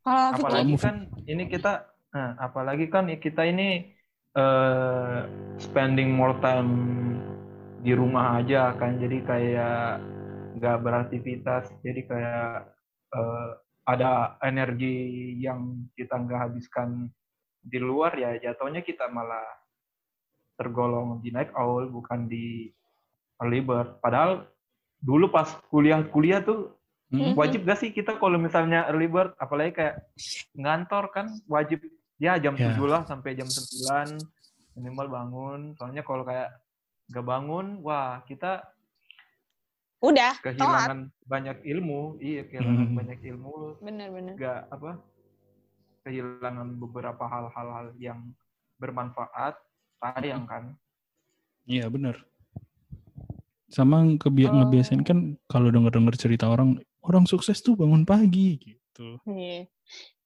Speaker 3: Kalau Vicky?
Speaker 4: apalagi
Speaker 5: Movie.
Speaker 4: kan ini kita nah, apalagi kan kita ini eh, spending more time di rumah aja kan jadi kayak nggak beraktivitas jadi kayak eh, ada energi yang kita nggak habiskan di luar ya jatuhnya kita malah tergolong di night owl bukan di early bird padahal dulu pas kuliah-kuliah tuh
Speaker 5: Hmm.
Speaker 3: Mhm.
Speaker 4: wajib gak sih kita kalau misalnya early bird apalagi kayak ngantor kan wajib ya jam
Speaker 5: Ya.
Speaker 4: 7 lah sampai jam 9 minimal bangun soalnya kalau kayak gak bangun wah kita
Speaker 3: Udah,
Speaker 4: kehilangan banyak ilmu iya kehilangan
Speaker 5: Hmm.
Speaker 4: banyak ilmu
Speaker 3: Bener-bener.
Speaker 4: gak apa kehilangan beberapa hal-hal yang bermanfaat sayang kan
Speaker 5: Iya bener. Sama kebia
Speaker 3: Oh.
Speaker 5: ngebiasain kan kalau denger-denger cerita orang, orang sukses tuh bangun pagi gitu.
Speaker 3: Iya.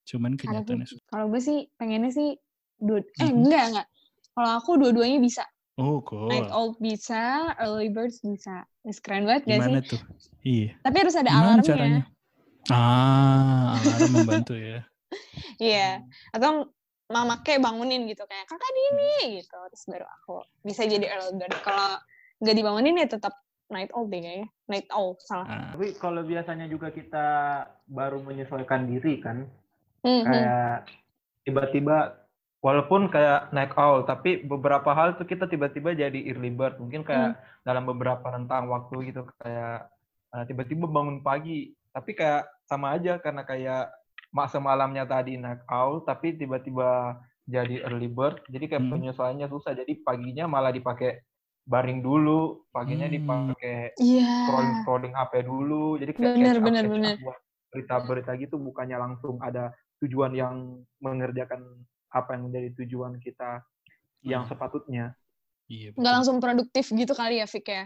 Speaker 5: Cuman kenyataannya.
Speaker 3: Kalau gue sih pengennya sih dua, eh
Speaker 5: Mhm.
Speaker 3: enggak enggak. Kalau aku dua-duanya bisa.
Speaker 5: Oh,
Speaker 3: Night
Speaker 5: cool.
Speaker 3: owl bisa, early birds bisa. Wis keren banget gak sih?
Speaker 5: Gimana tuh? Iya.
Speaker 3: Tapi harus ada
Speaker 5: Gimana
Speaker 3: alarmnya.
Speaker 5: caranya? Ah, alarm membantu ya.
Speaker 3: Iya. Atau mama kayak bangunin gitu kayak kakak Dini gitu. Terus baru aku bisa jadi early bird. Kalau nggak dibangunin ya tetap night owl deh kayaknya. Night owl salah.
Speaker 5: Ah,
Speaker 4: tapi kalau biasanya juga kita baru menyesuaikan diri kan
Speaker 3: Mhm.
Speaker 4: kayak tiba-tiba walaupun kayak night owl tapi beberapa hal tuh kita tiba-tiba jadi early bird mungkin kayak dalam beberapa rentang waktu gitu kayak uh, tiba-tiba bangun pagi tapi kayak sama aja karena kayak mak semalamnya tadi night owl tapi tiba-tiba jadi early bird jadi kayak
Speaker 5: Hmm.
Speaker 4: penyesuaiannya susah jadi paginya malah dipakai baring dulu paginya
Speaker 5: Hmm.
Speaker 4: dipakai
Speaker 3: Iya.
Speaker 4: scrolling scrolling HP dulu jadi kayak
Speaker 3: Bener,
Speaker 4: catch up,
Speaker 3: bener,
Speaker 4: catch up
Speaker 3: bener.
Speaker 4: buat berita-berita gitu bukannya langsung ada tujuan yang mengerjakan apa yang menjadi tujuan kita yang
Speaker 5: Hmm.
Speaker 4: sepatutnya
Speaker 5: iya.
Speaker 3: Nggak langsung produktif gitu kali ya, Fik ya?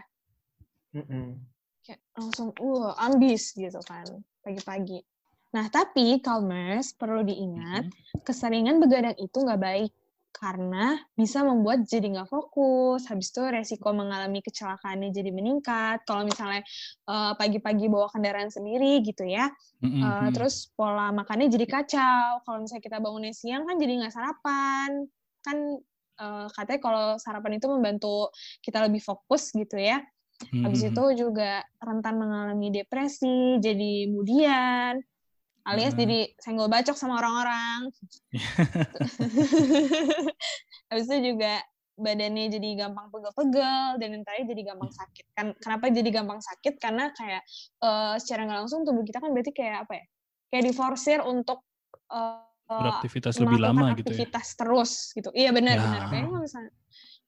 Speaker 4: Mm-mm.
Speaker 3: kayak langsung uh ambis gitu kan pagi-pagi. Nah tapi Calmers perlu diingat
Speaker 5: Mhm.
Speaker 3: keseringan begadang itu nggak baik karena bisa membuat jadi nggak fokus. Habis itu resiko mengalami kecelakaannya jadi meningkat. Kalau misalnya eh, pagi-pagi bawa kendaraan sendiri gitu ya,
Speaker 5: Mhm,
Speaker 3: Eh,
Speaker 5: mhm.
Speaker 3: terus pola makannya jadi kacau. Kalau misalnya kita bangunnya siang kan jadi nggak sarapan. Kan eh, katanya kalau sarapan itu membantu kita lebih fokus gitu ya. Habis
Speaker 5: Mhm.
Speaker 3: itu juga rentan mengalami depresi, jadi mudian, alias
Speaker 5: Hmm.
Speaker 3: jadi senggol bacok sama orang-orang. Habis itu juga badannya jadi gampang pegel-pegel dan yang terakhir jadi gampang sakit. Kan kenapa jadi gampang sakit? Karena kayak eh, secara nggak langsung tubuh kita kan berarti kayak apa ya? Kayak diforsir untuk eh,
Speaker 5: beraktivitas lebih lama gitu ya.
Speaker 3: aktivitas terus gitu. Iya benar
Speaker 5: Ya.
Speaker 3: benar. Kayaknya misalnya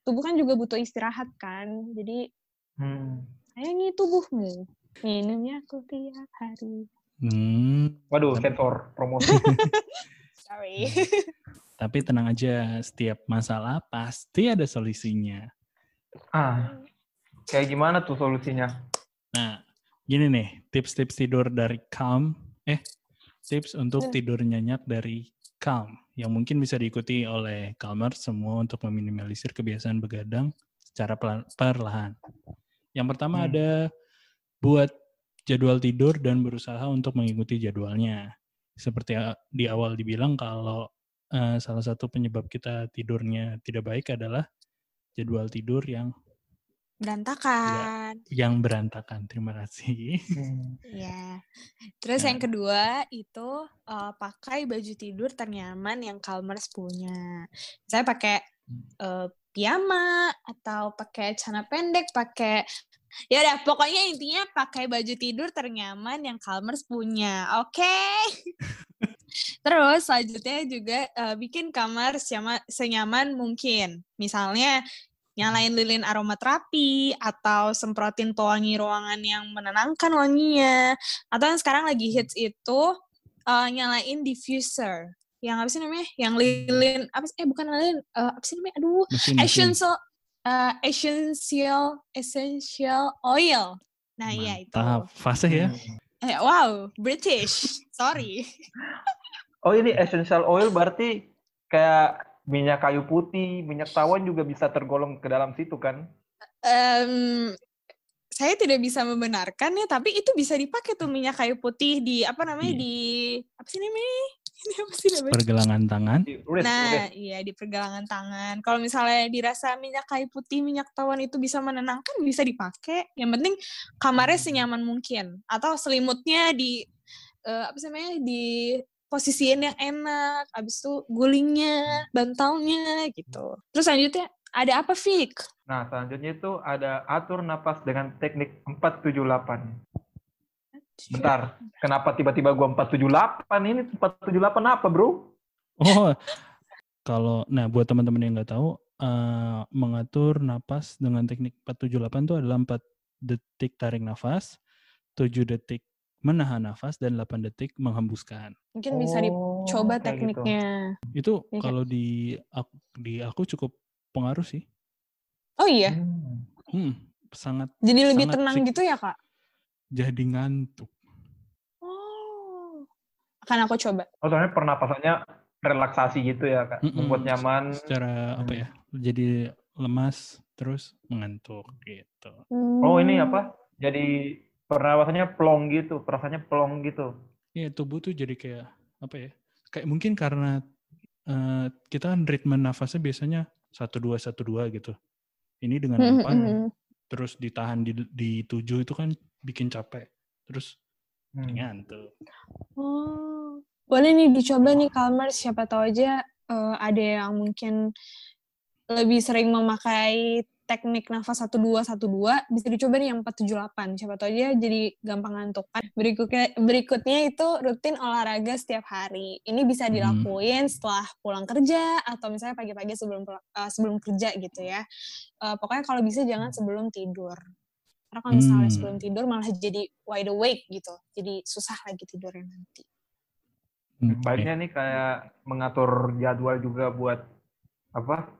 Speaker 3: tubuh kan juga butuh istirahat kan. Jadi
Speaker 4: Hmm.
Speaker 3: sayangi tubuhmu. Minumnya aku tiap hari.
Speaker 5: Hmm,
Speaker 4: Waduh, sensor promosi.
Speaker 3: Sorry.
Speaker 5: tapi tenang aja, setiap masalah pasti ada solusinya.
Speaker 4: ah, kayak gimana tuh solusinya?
Speaker 5: Nah, gini nih, tips-tips tidur dari Calm, eh, tips untuk
Speaker 3: Hmm.
Speaker 5: tidur nyenyak dari Calm, yang mungkin bisa diikuti oleh Calmer semua untuk meminimalisir kebiasaan begadang secara perlahan. Yang pertama
Speaker 4: Hmm.
Speaker 5: ada buat jadwal tidur dan berusaha untuk mengikuti jadwalnya. Seperti di awal dibilang kalau eh, salah satu penyebab kita tidurnya tidak baik adalah jadwal tidur yang
Speaker 3: Berantakan.
Speaker 5: yang berantakan. Terima kasih.
Speaker 4: Hmm.
Speaker 3: Iya. Terus
Speaker 5: Nah.
Speaker 3: yang kedua itu eh, pakai baju tidur ternyaman yang Calmers punya. Saya pakai eh, piyama atau pakai celana pendek, pakai ya udah pokoknya intinya pakai baju tidur ternyaman yang Calmers punya. Oke. Terus selanjutnya juga eh, bikin kamar senyama- senyaman mungkin. Misalnya nyalain lilin aromaterapi atau semprotin pewangi ruangan yang menenangkan wanginya atau yang sekarang lagi hits itu uh, nyalain diffuser yang apa sih namanya yang lilin apa sih eh bukan lilin uh, apa sih namanya aduh
Speaker 5: Mesin, mesin.
Speaker 3: essential uh, essential essential oil nah iya itu
Speaker 5: Mantap. Fasih ya.
Speaker 3: Eh, wow British sorry
Speaker 4: Oh ini essential oil berarti kayak minyak kayu putih, minyak tawon juga bisa tergolong ke dalam situ kan?
Speaker 3: Em, saya tidak bisa membenarkan ya, tapi itu bisa dipakai tuh minyak kayu putih di apa namanya
Speaker 5: Iya.
Speaker 3: di apa sih namanya? Ini apa sih namanya?
Speaker 5: Pergelangan tangan.
Speaker 3: Nah, iya di pergelangan tangan. Kalau misalnya dirasa minyak kayu putih, minyak tawon itu bisa menenangkan, bisa dipakai. Yang penting kamarnya senyaman mungkin atau selimutnya di eh, apa sih namanya? di posisiin yang enak. Habis itu gulingnya, bantalnya gitu. Terus selanjutnya ada apa, Fik?
Speaker 4: Nah, selanjutnya itu ada atur napas dengan teknik 478. Bentar, kenapa tiba-tiba gua 478 ini 478 apa, Bro?
Speaker 5: Oh, kalau nah buat teman-teman yang nggak tahu, eh, mengatur napas dengan teknik 478 itu adalah 4 detik tarik nafas, 7 detik menahan nafas dan 8 detik menghembuskan.
Speaker 3: Mungkin bisa dicoba
Speaker 4: Oh, gitu.
Speaker 3: tekniknya.
Speaker 5: Itu
Speaker 3: Iya kan?
Speaker 5: kalau di aku, di aku cukup pengaruh sih.
Speaker 3: Oh iya,
Speaker 4: Hmm.
Speaker 5: Hmm, sangat
Speaker 3: jadi lebih
Speaker 5: sangat
Speaker 3: tenang
Speaker 5: sik-
Speaker 3: gitu ya, Kak?
Speaker 5: Jadi ngantuk.
Speaker 3: Oh. Akan aku coba.
Speaker 4: Oh, soalnya pernapasannya relaksasi gitu ya, Kak.
Speaker 5: Mm-mm.
Speaker 4: Membuat nyaman.
Speaker 5: Secara apa
Speaker 4: Hmm.
Speaker 5: ya? Jadi lemas terus mengantuk gitu.
Speaker 4: Oh, ini
Speaker 3: Hmm.
Speaker 4: apa? Jadi pernapasannya plong gitu, perasaannya plong gitu.
Speaker 5: Iya, tubuh tuh jadi kayak apa ya? Kayak mungkin karena eh, kita kan ritme nafasnya biasanya satu dua satu dua gitu. Ini dengan
Speaker 3: Hmm,
Speaker 5: empat
Speaker 3: hmm, hmm.
Speaker 5: terus ditahan di di tujuh itu kan bikin capek. Terus
Speaker 4: Hmm.
Speaker 5: ngantuk.
Speaker 3: Oh. Boleh nih dicoba nih Kalmar, siapa tahu aja eh, ada yang mungkin lebih sering memakai teknik nafas 1212 bisa dicoba nih yang 478 siapa tahu aja jadi gampang ngantuk kan berikutnya berikutnya itu rutin olahraga setiap hari ini bisa
Speaker 5: Hmm.
Speaker 3: dilakuin setelah pulang kerja atau misalnya pagi-pagi sebelum eh, sebelum kerja gitu ya Eh, pokoknya kalau bisa jangan sebelum tidur karena kalau misalnya
Speaker 5: Hmm.
Speaker 3: sebelum tidur malah jadi wide awake gitu jadi susah lagi tidurnya nanti
Speaker 5: Oke.
Speaker 4: Baiknya nih kayak mengatur jadwal juga buat apa?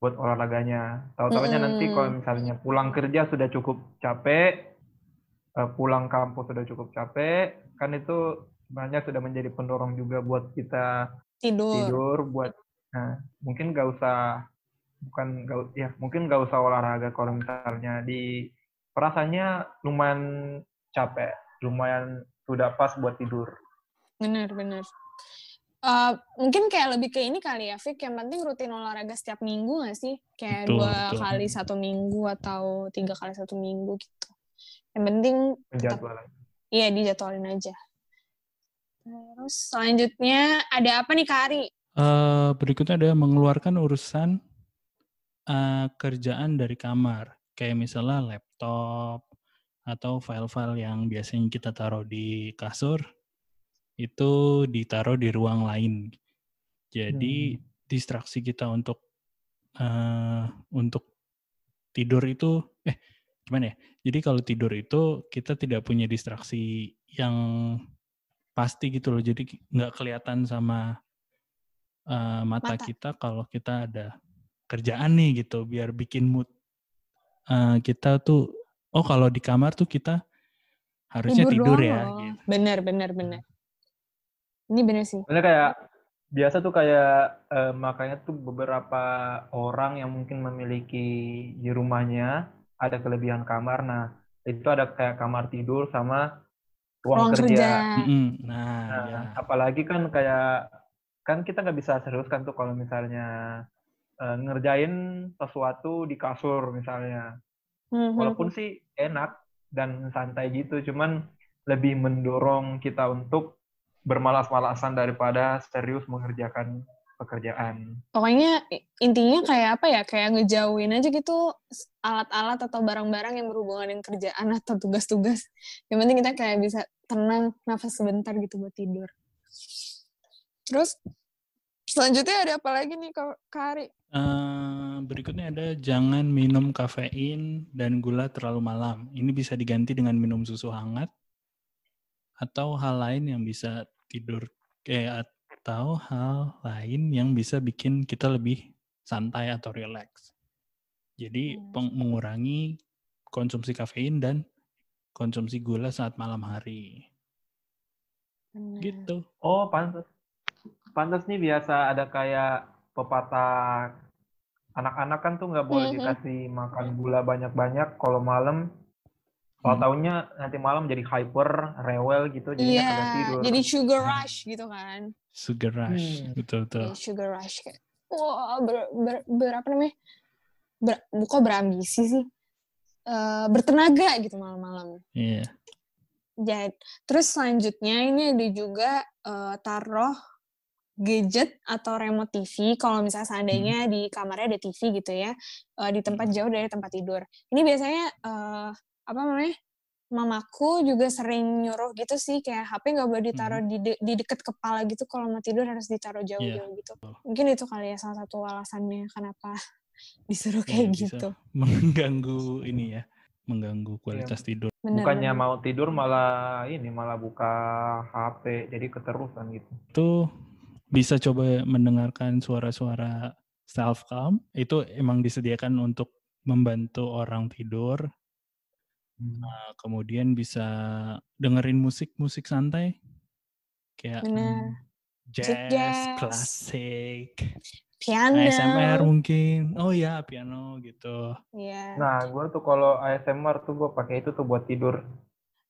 Speaker 4: Buat olahraganya. Tahu-tahunya nanti
Speaker 3: Mm-mm.
Speaker 4: kalau misalnya pulang kerja sudah cukup capek, eh, pulang kampus sudah cukup capek, kan itu sebenarnya sudah menjadi pendorong juga buat kita
Speaker 3: tidur,
Speaker 4: tidur, buat nah, mungkin gak usah bukan gak, ya mungkin gak usah olahraga kalau misalnya di perasaannya lumayan capek, lumayan sudah pas buat tidur.
Speaker 3: bener bener Eh, mungkin kayak lebih ke ini kali ya, Fik. Yang penting rutin olahraga setiap minggu nggak sih? Kayak
Speaker 5: Betul,
Speaker 3: dua
Speaker 5: betul.
Speaker 3: kali satu minggu atau tiga kali satu minggu gitu. Yang penting tetap,
Speaker 4: Jadwal.
Speaker 3: iya dijadwalin aja. Terus selanjutnya ada apa nih Kak Ari?
Speaker 5: Eh, berikutnya ada mengeluarkan urusan eh, kerjaan dari kamar, kayak misalnya laptop atau file-file yang biasanya kita taruh di kasur itu ditaruh di ruang lain. Jadi distraksi kita untuk eh, untuk tidur itu eh gimana ya? Jadi kalau tidur itu kita tidak punya distraksi yang pasti gitu loh. Jadi nggak kelihatan sama eh, mata,
Speaker 3: Mata.
Speaker 5: kita kalau kita ada kerjaan nih gitu biar bikin mood eh, kita tuh oh kalau di kamar tuh kita harusnya tidur,
Speaker 3: doang
Speaker 5: ya gitu.
Speaker 3: Bener, bener, bener. Ini bener sih.
Speaker 4: Sebenarnya kayak biasa tuh kayak eh, makanya tuh beberapa orang yang mungkin memiliki di rumahnya ada kelebihan kamar. Nah, itu ada kayak kamar tidur sama ruang,
Speaker 3: Ruang
Speaker 4: kerja.
Speaker 3: kerja.
Speaker 5: Mm-mm. Nah,
Speaker 4: Nah,
Speaker 5: ya.
Speaker 4: apalagi kan kayak kan kita nggak bisa serius kan tuh kalau misalnya eh, ngerjain sesuatu di kasur misalnya.
Speaker 3: Mhm.
Speaker 4: Walaupun sih enak dan santai gitu, cuman lebih mendorong kita untuk bermalas-malasan daripada serius mengerjakan pekerjaan.
Speaker 3: Pokoknya intinya kayak apa ya? Kayak ngejauhin aja gitu alat-alat atau barang-barang yang berhubungan dengan kerjaan atau tugas-tugas. Yang penting kita kayak bisa tenang, nafas sebentar gitu buat tidur. Terus selanjutnya ada apa lagi nih Kak Ari?
Speaker 5: Eh, berikutnya ada jangan minum kafein dan gula terlalu malam. Ini bisa diganti dengan minum susu hangat atau hal lain yang bisa tidur kayak atau hal lain yang bisa bikin kita lebih santai atau relax. Jadi
Speaker 3: Hmm.
Speaker 5: peng- mengurangi konsumsi kafein dan konsumsi gula saat malam hari.
Speaker 3: Benar.
Speaker 5: Gitu.
Speaker 4: Oh, pantas. Pantas nih biasa ada kayak pepatah anak-anak kan tuh nggak boleh dikasih makan gula banyak-banyak kalau malam. Kalau
Speaker 5: Hmm.
Speaker 4: taunya nanti malam jadi hyper, rewel gitu,
Speaker 3: Iya,
Speaker 4: kagak tidur.
Speaker 3: jadi sugar rush gitu kan.
Speaker 5: Sugar rush,
Speaker 4: Hmm.
Speaker 5: betul betul.
Speaker 3: Iya, sugar rush kayak wah ber, ber, ber- apa namanya? Ber, bukan berambisi sih. Eh, bertenaga gitu malam-malam.
Speaker 5: Iya.
Speaker 3: Jadi, terus selanjutnya ini ada juga eh, taruh gadget atau remote TV kalau misalnya seandainya di kamarnya ada TV gitu ya eh, di tempat jauh dari tempat tidur. Ini biasanya eh, apa namanya? Mamaku juga sering nyuruh gitu sih kayak HP nggak boleh ditaruh di, de- di deket kepala gitu kalau mau tidur harus ditaruh jauh-jauh gitu. Mungkin itu kali ya salah satu alasannya kenapa disuruh
Speaker 5: Iya,
Speaker 3: kayak
Speaker 5: bisa
Speaker 3: gitu.
Speaker 5: mengganggu ini ya, mengganggu kualitas tidur.
Speaker 3: Bener,
Speaker 4: Bukannya mau tidur malah ini malah buka HP, jadi keterusan gitu.
Speaker 5: Itu bisa coba mendengarkan suara-suara self calm. Itu emang disediakan untuk membantu orang tidur. Nah, kemudian bisa dengerin musik-musik santai kayak
Speaker 3: Bener.
Speaker 5: jazz,
Speaker 3: jazz.
Speaker 5: klasik,
Speaker 3: Piano.
Speaker 5: ASMR mungkin. Oh ya, piano gitu.
Speaker 3: Iya.
Speaker 4: Nah, gue tuh kalau ASMR tuh gue pakai itu tuh buat tidur.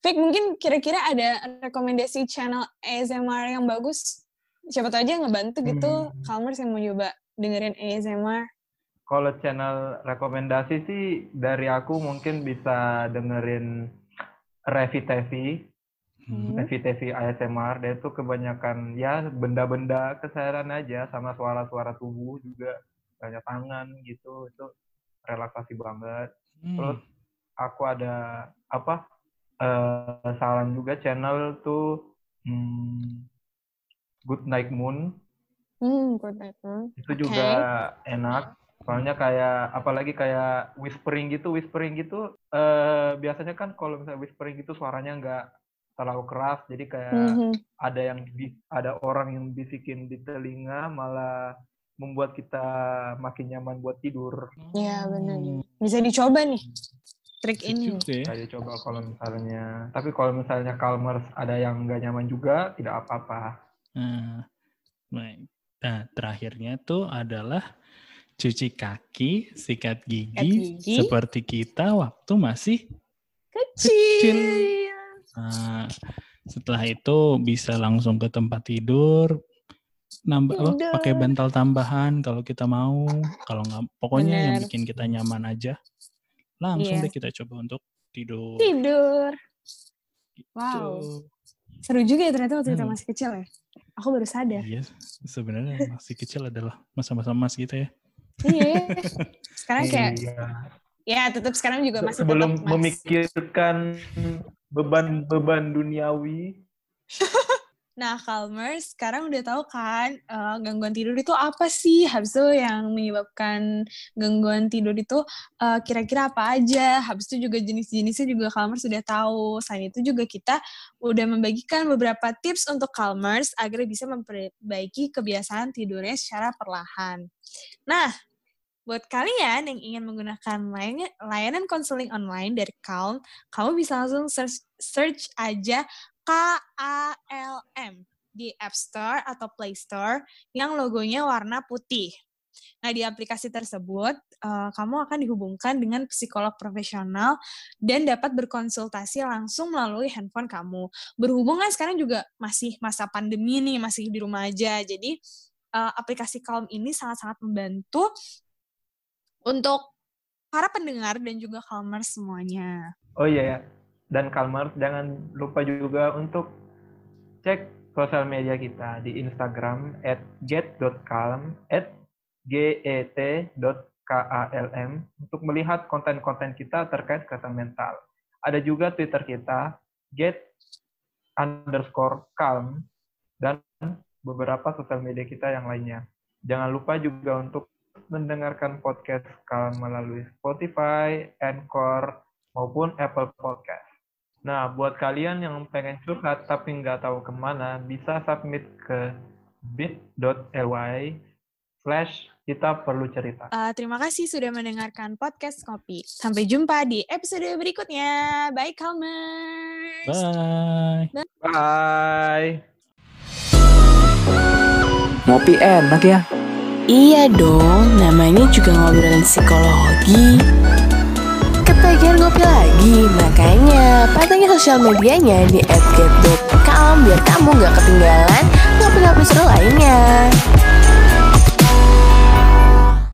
Speaker 3: Fik, mungkin kira-kira ada rekomendasi channel ASMR yang bagus? Siapa tahu aja ngebantu gitu,
Speaker 4: Hmm.
Speaker 3: Kalmers yang mau coba dengerin ASMR.
Speaker 4: Kalau channel rekomendasi sih dari aku mungkin bisa dengerin Revi TV,
Speaker 5: Hmm.
Speaker 4: Revi TV ASMR. Dia tuh kebanyakan ya benda-benda keseharian aja sama suara-suara tubuh juga banyak tangan gitu itu relaksasi banget.
Speaker 5: Hmm.
Speaker 4: Terus aku ada apa eh, saran juga channel tuh hmm, Good Night Moon
Speaker 3: Hmm, good night. Hmm.
Speaker 4: itu juga enak soalnya kayak apalagi kayak whispering gitu whispering gitu eh biasanya kan kalau misalnya whispering gitu suaranya nggak terlalu keras jadi kayak
Speaker 3: Mhm.
Speaker 4: ada yang ada orang yang bisikin di telinga malah membuat kita makin nyaman buat tidur
Speaker 3: Iya, benar. Bisa dicoba nih, trik ini.
Speaker 5: juga ya.
Speaker 4: saya coba kalau misalnya tapi kalau misalnya Calmers ada yang nggak nyaman juga tidak apa-apa
Speaker 5: Nah, baik. Nah, terakhirnya tuh adalah cuci kaki, sikat gigi,
Speaker 3: Sikat gigi.
Speaker 5: seperti kita waktu masih
Speaker 3: Kecil.
Speaker 5: Nah, setelah itu bisa langsung ke tempat tidur, nambah apa, pakai bantal tambahan kalau kita mau. Kalau nggak, pokoknya yang
Speaker 3: Bener.
Speaker 5: bikin kita nyaman aja. Langsung
Speaker 3: Iya.
Speaker 5: deh kita coba untuk tidur.
Speaker 3: Tidur.
Speaker 5: Gitu.
Speaker 3: Wow. Seru juga ya ternyata waktu kita
Speaker 5: Hmm.
Speaker 3: masih kecil ya. Aku baru sadar.
Speaker 5: Iya, sebenarnya masih kecil adalah masa-masa emas gitu ya.
Speaker 3: iya. ya. Sekarang kayak
Speaker 4: Iya.
Speaker 3: ya tetap sekarang juga masih
Speaker 4: sebelum
Speaker 3: tetap Mas.
Speaker 4: memikirkan beban-beban duniawi
Speaker 3: Nah, Calmers, sekarang udah tahu kan eh, gangguan tidur itu apa sih? Habis itu yang menyebabkan gangguan tidur itu eh, kira-kira apa aja? Habis itu juga jenis-jenisnya juga Calmers sudah tahu. Selain itu juga kita udah membagikan beberapa tips untuk Calmers agar bisa memperbaiki kebiasaan tidurnya secara perlahan. Nah, buat kalian yang ingin menggunakan layanan konseling online dari Calm, kamu bisa langsung search, search aja KALM di App Store atau Play Store yang logonya warna putih. Nah, di aplikasi tersebut, eh, kamu akan dihubungkan dengan psikolog profesional dan dapat berkonsultasi langsung melalui handphone kamu. Berhubung kan sekarang juga masih masa pandemi nih, masih di rumah aja. Jadi, eh, aplikasi Calm ini sangat-sangat membantu untuk para pendengar dan juga calmers semuanya.
Speaker 4: Oh iya ya. Dan Kalmar jangan lupa juga untuk cek sosial media kita di Instagram at get.calm at get.kalm untuk melihat konten-konten kita terkait kesehatan mental. Ada juga Twitter kita get underscore calm dan beberapa sosial media kita yang lainnya. Jangan lupa juga untuk mendengarkan podcast Kalm melalui Spotify, Anchor, maupun Apple Podcast. Nah, buat kalian yang pengen curhat tapi nggak tahu ke mana, bisa submit ke bit.ly slash kita perlu cerita.
Speaker 3: Uh, terima kasih sudah mendengarkan podcast Kopi. Sampai jumpa di episode berikutnya. Bye, Kalmers.
Speaker 5: Bye.
Speaker 4: Bye!
Speaker 2: Ngopi enak ya.
Speaker 1: Iya dong, namanya juga ngobrolin psikologi. Ketagihan ngopi lagi, makanya pantengin sosial medianya di @get.com biar kamu nggak ketinggalan ngopi-ngopi seru lainnya.